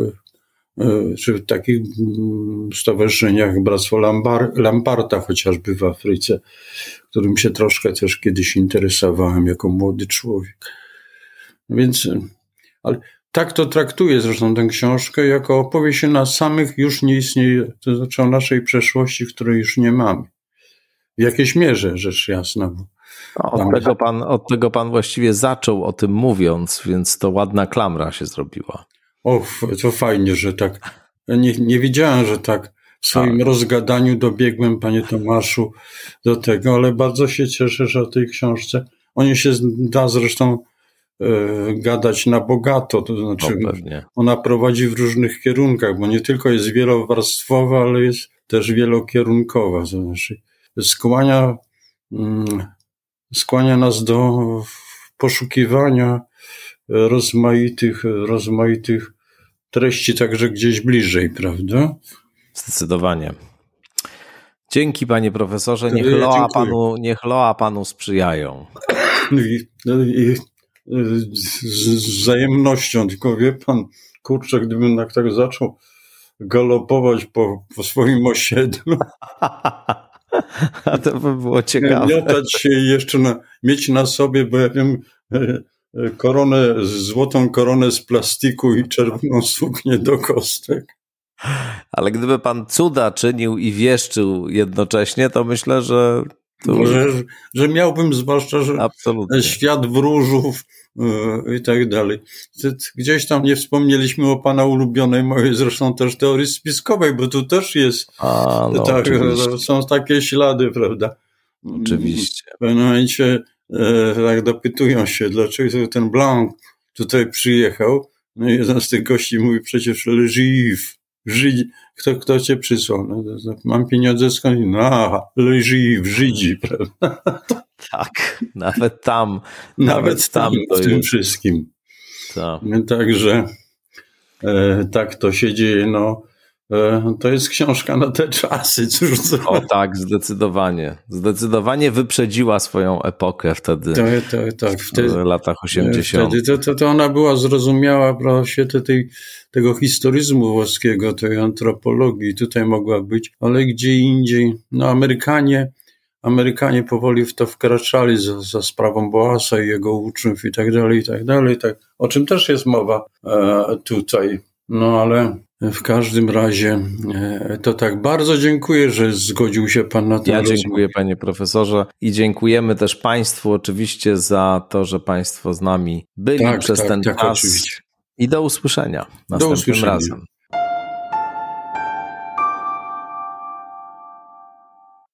e, czy w takich mm, stowarzyszeniach Bractwo Lamparta, chociażby w Afryce, którym się troszkę też kiedyś interesowałem jako młody człowiek. Więc, ale tak to traktuję zresztą tę książkę, jako opowieść o nas samych już nie istnieje, to znaczy o naszej przeszłości, której już nie mamy. W jakiejś mierze, rzecz jasna, bo od tego, pan, od tego pan właściwie zaczął o tym mówiąc, więc to ładna klamra się zrobiła. O, to fajnie, że tak. Nie, nie wiedziałem, że tak w swoim tak. rozgadaniu dobiegłem, panie Tomaszu, do tego, ale bardzo się cieszę, że o tej książce. O niej się da zresztą gadać na bogato, to znaczy ona prowadzi w różnych kierunkach, bo nie tylko jest wielowarstwowa, ale jest też wielokierunkowa, to znaczy skłania, mm, skłania nas do poszukiwania rozmaitych, rozmaitych treści także gdzieś bliżej, prawda? Zdecydowanie. Dzięki panie profesorze, niech loa, panu, niech loa panu sprzyjają. I, i, z, wzajemnością, tylko wie pan, kurczę, gdybym tak, tak zaczął galopować po, po swoim osiedlu. A to by było ciekawe. Miotać się i jeszcze na, mieć na sobie, bo ja wiem, e, e, koronę, złotą koronę z plastiku i czerwoną suknię do kostek. Ale gdyby pan cuda czynił i wieszczył jednocześnie, to myślę, że. To... Że, że miałbym zwłaszcza, że Absolutnie. świat wróżów i tak dalej. Gdzieś tam nie wspomnieliśmy o pana ulubionej mojej zresztą też teorii spiskowej, bo tu też jest. A, no, tak, są takie ślady, prawda? Oczywiście. W pewnym momencie e, tak dopytują się, dlaczego ten Blanc tutaj przyjechał. No i jeden z tych gości mówi przecież Le Juif. Żydzi, kto, kto cię przysłał? No, mam pieniądze skąd? No, leży w Żydzi, prawda? Tak, nawet tam. Nawet, nawet tam, tam w tym jest. wszystkim. Tak. Także e, tak to się dzieje. No, to jest książka na te czasy, cóż to... O tak, zdecydowanie. Zdecydowanie wyprzedziła swoją epokę wtedy. Tak, tak, tak. Wtedy, w latach 80. Wtedy to, to, to ona była zrozumiała prawda, w świetle tej, tego historyzmu włoskiego, tej antropologii. Tutaj mogła być, ale gdzie indziej. No Amerykanie, Amerykanie powoli w to wkraczali za, za sprawą Boasa i jego uczniów i tak dalej, i tak dalej. Tak, o czym też jest mowa e, tutaj. No ale w każdym razie e, to tak. Bardzo dziękuję, że zgodził się Pan na to. Ja dziękuję Panie Profesorze i dziękujemy też Państwu oczywiście za to, że Państwo z nami byli tak, przez tak, ten tak, czas. Oczywiście. I do usłyszenia następnym do usłyszenia. razem.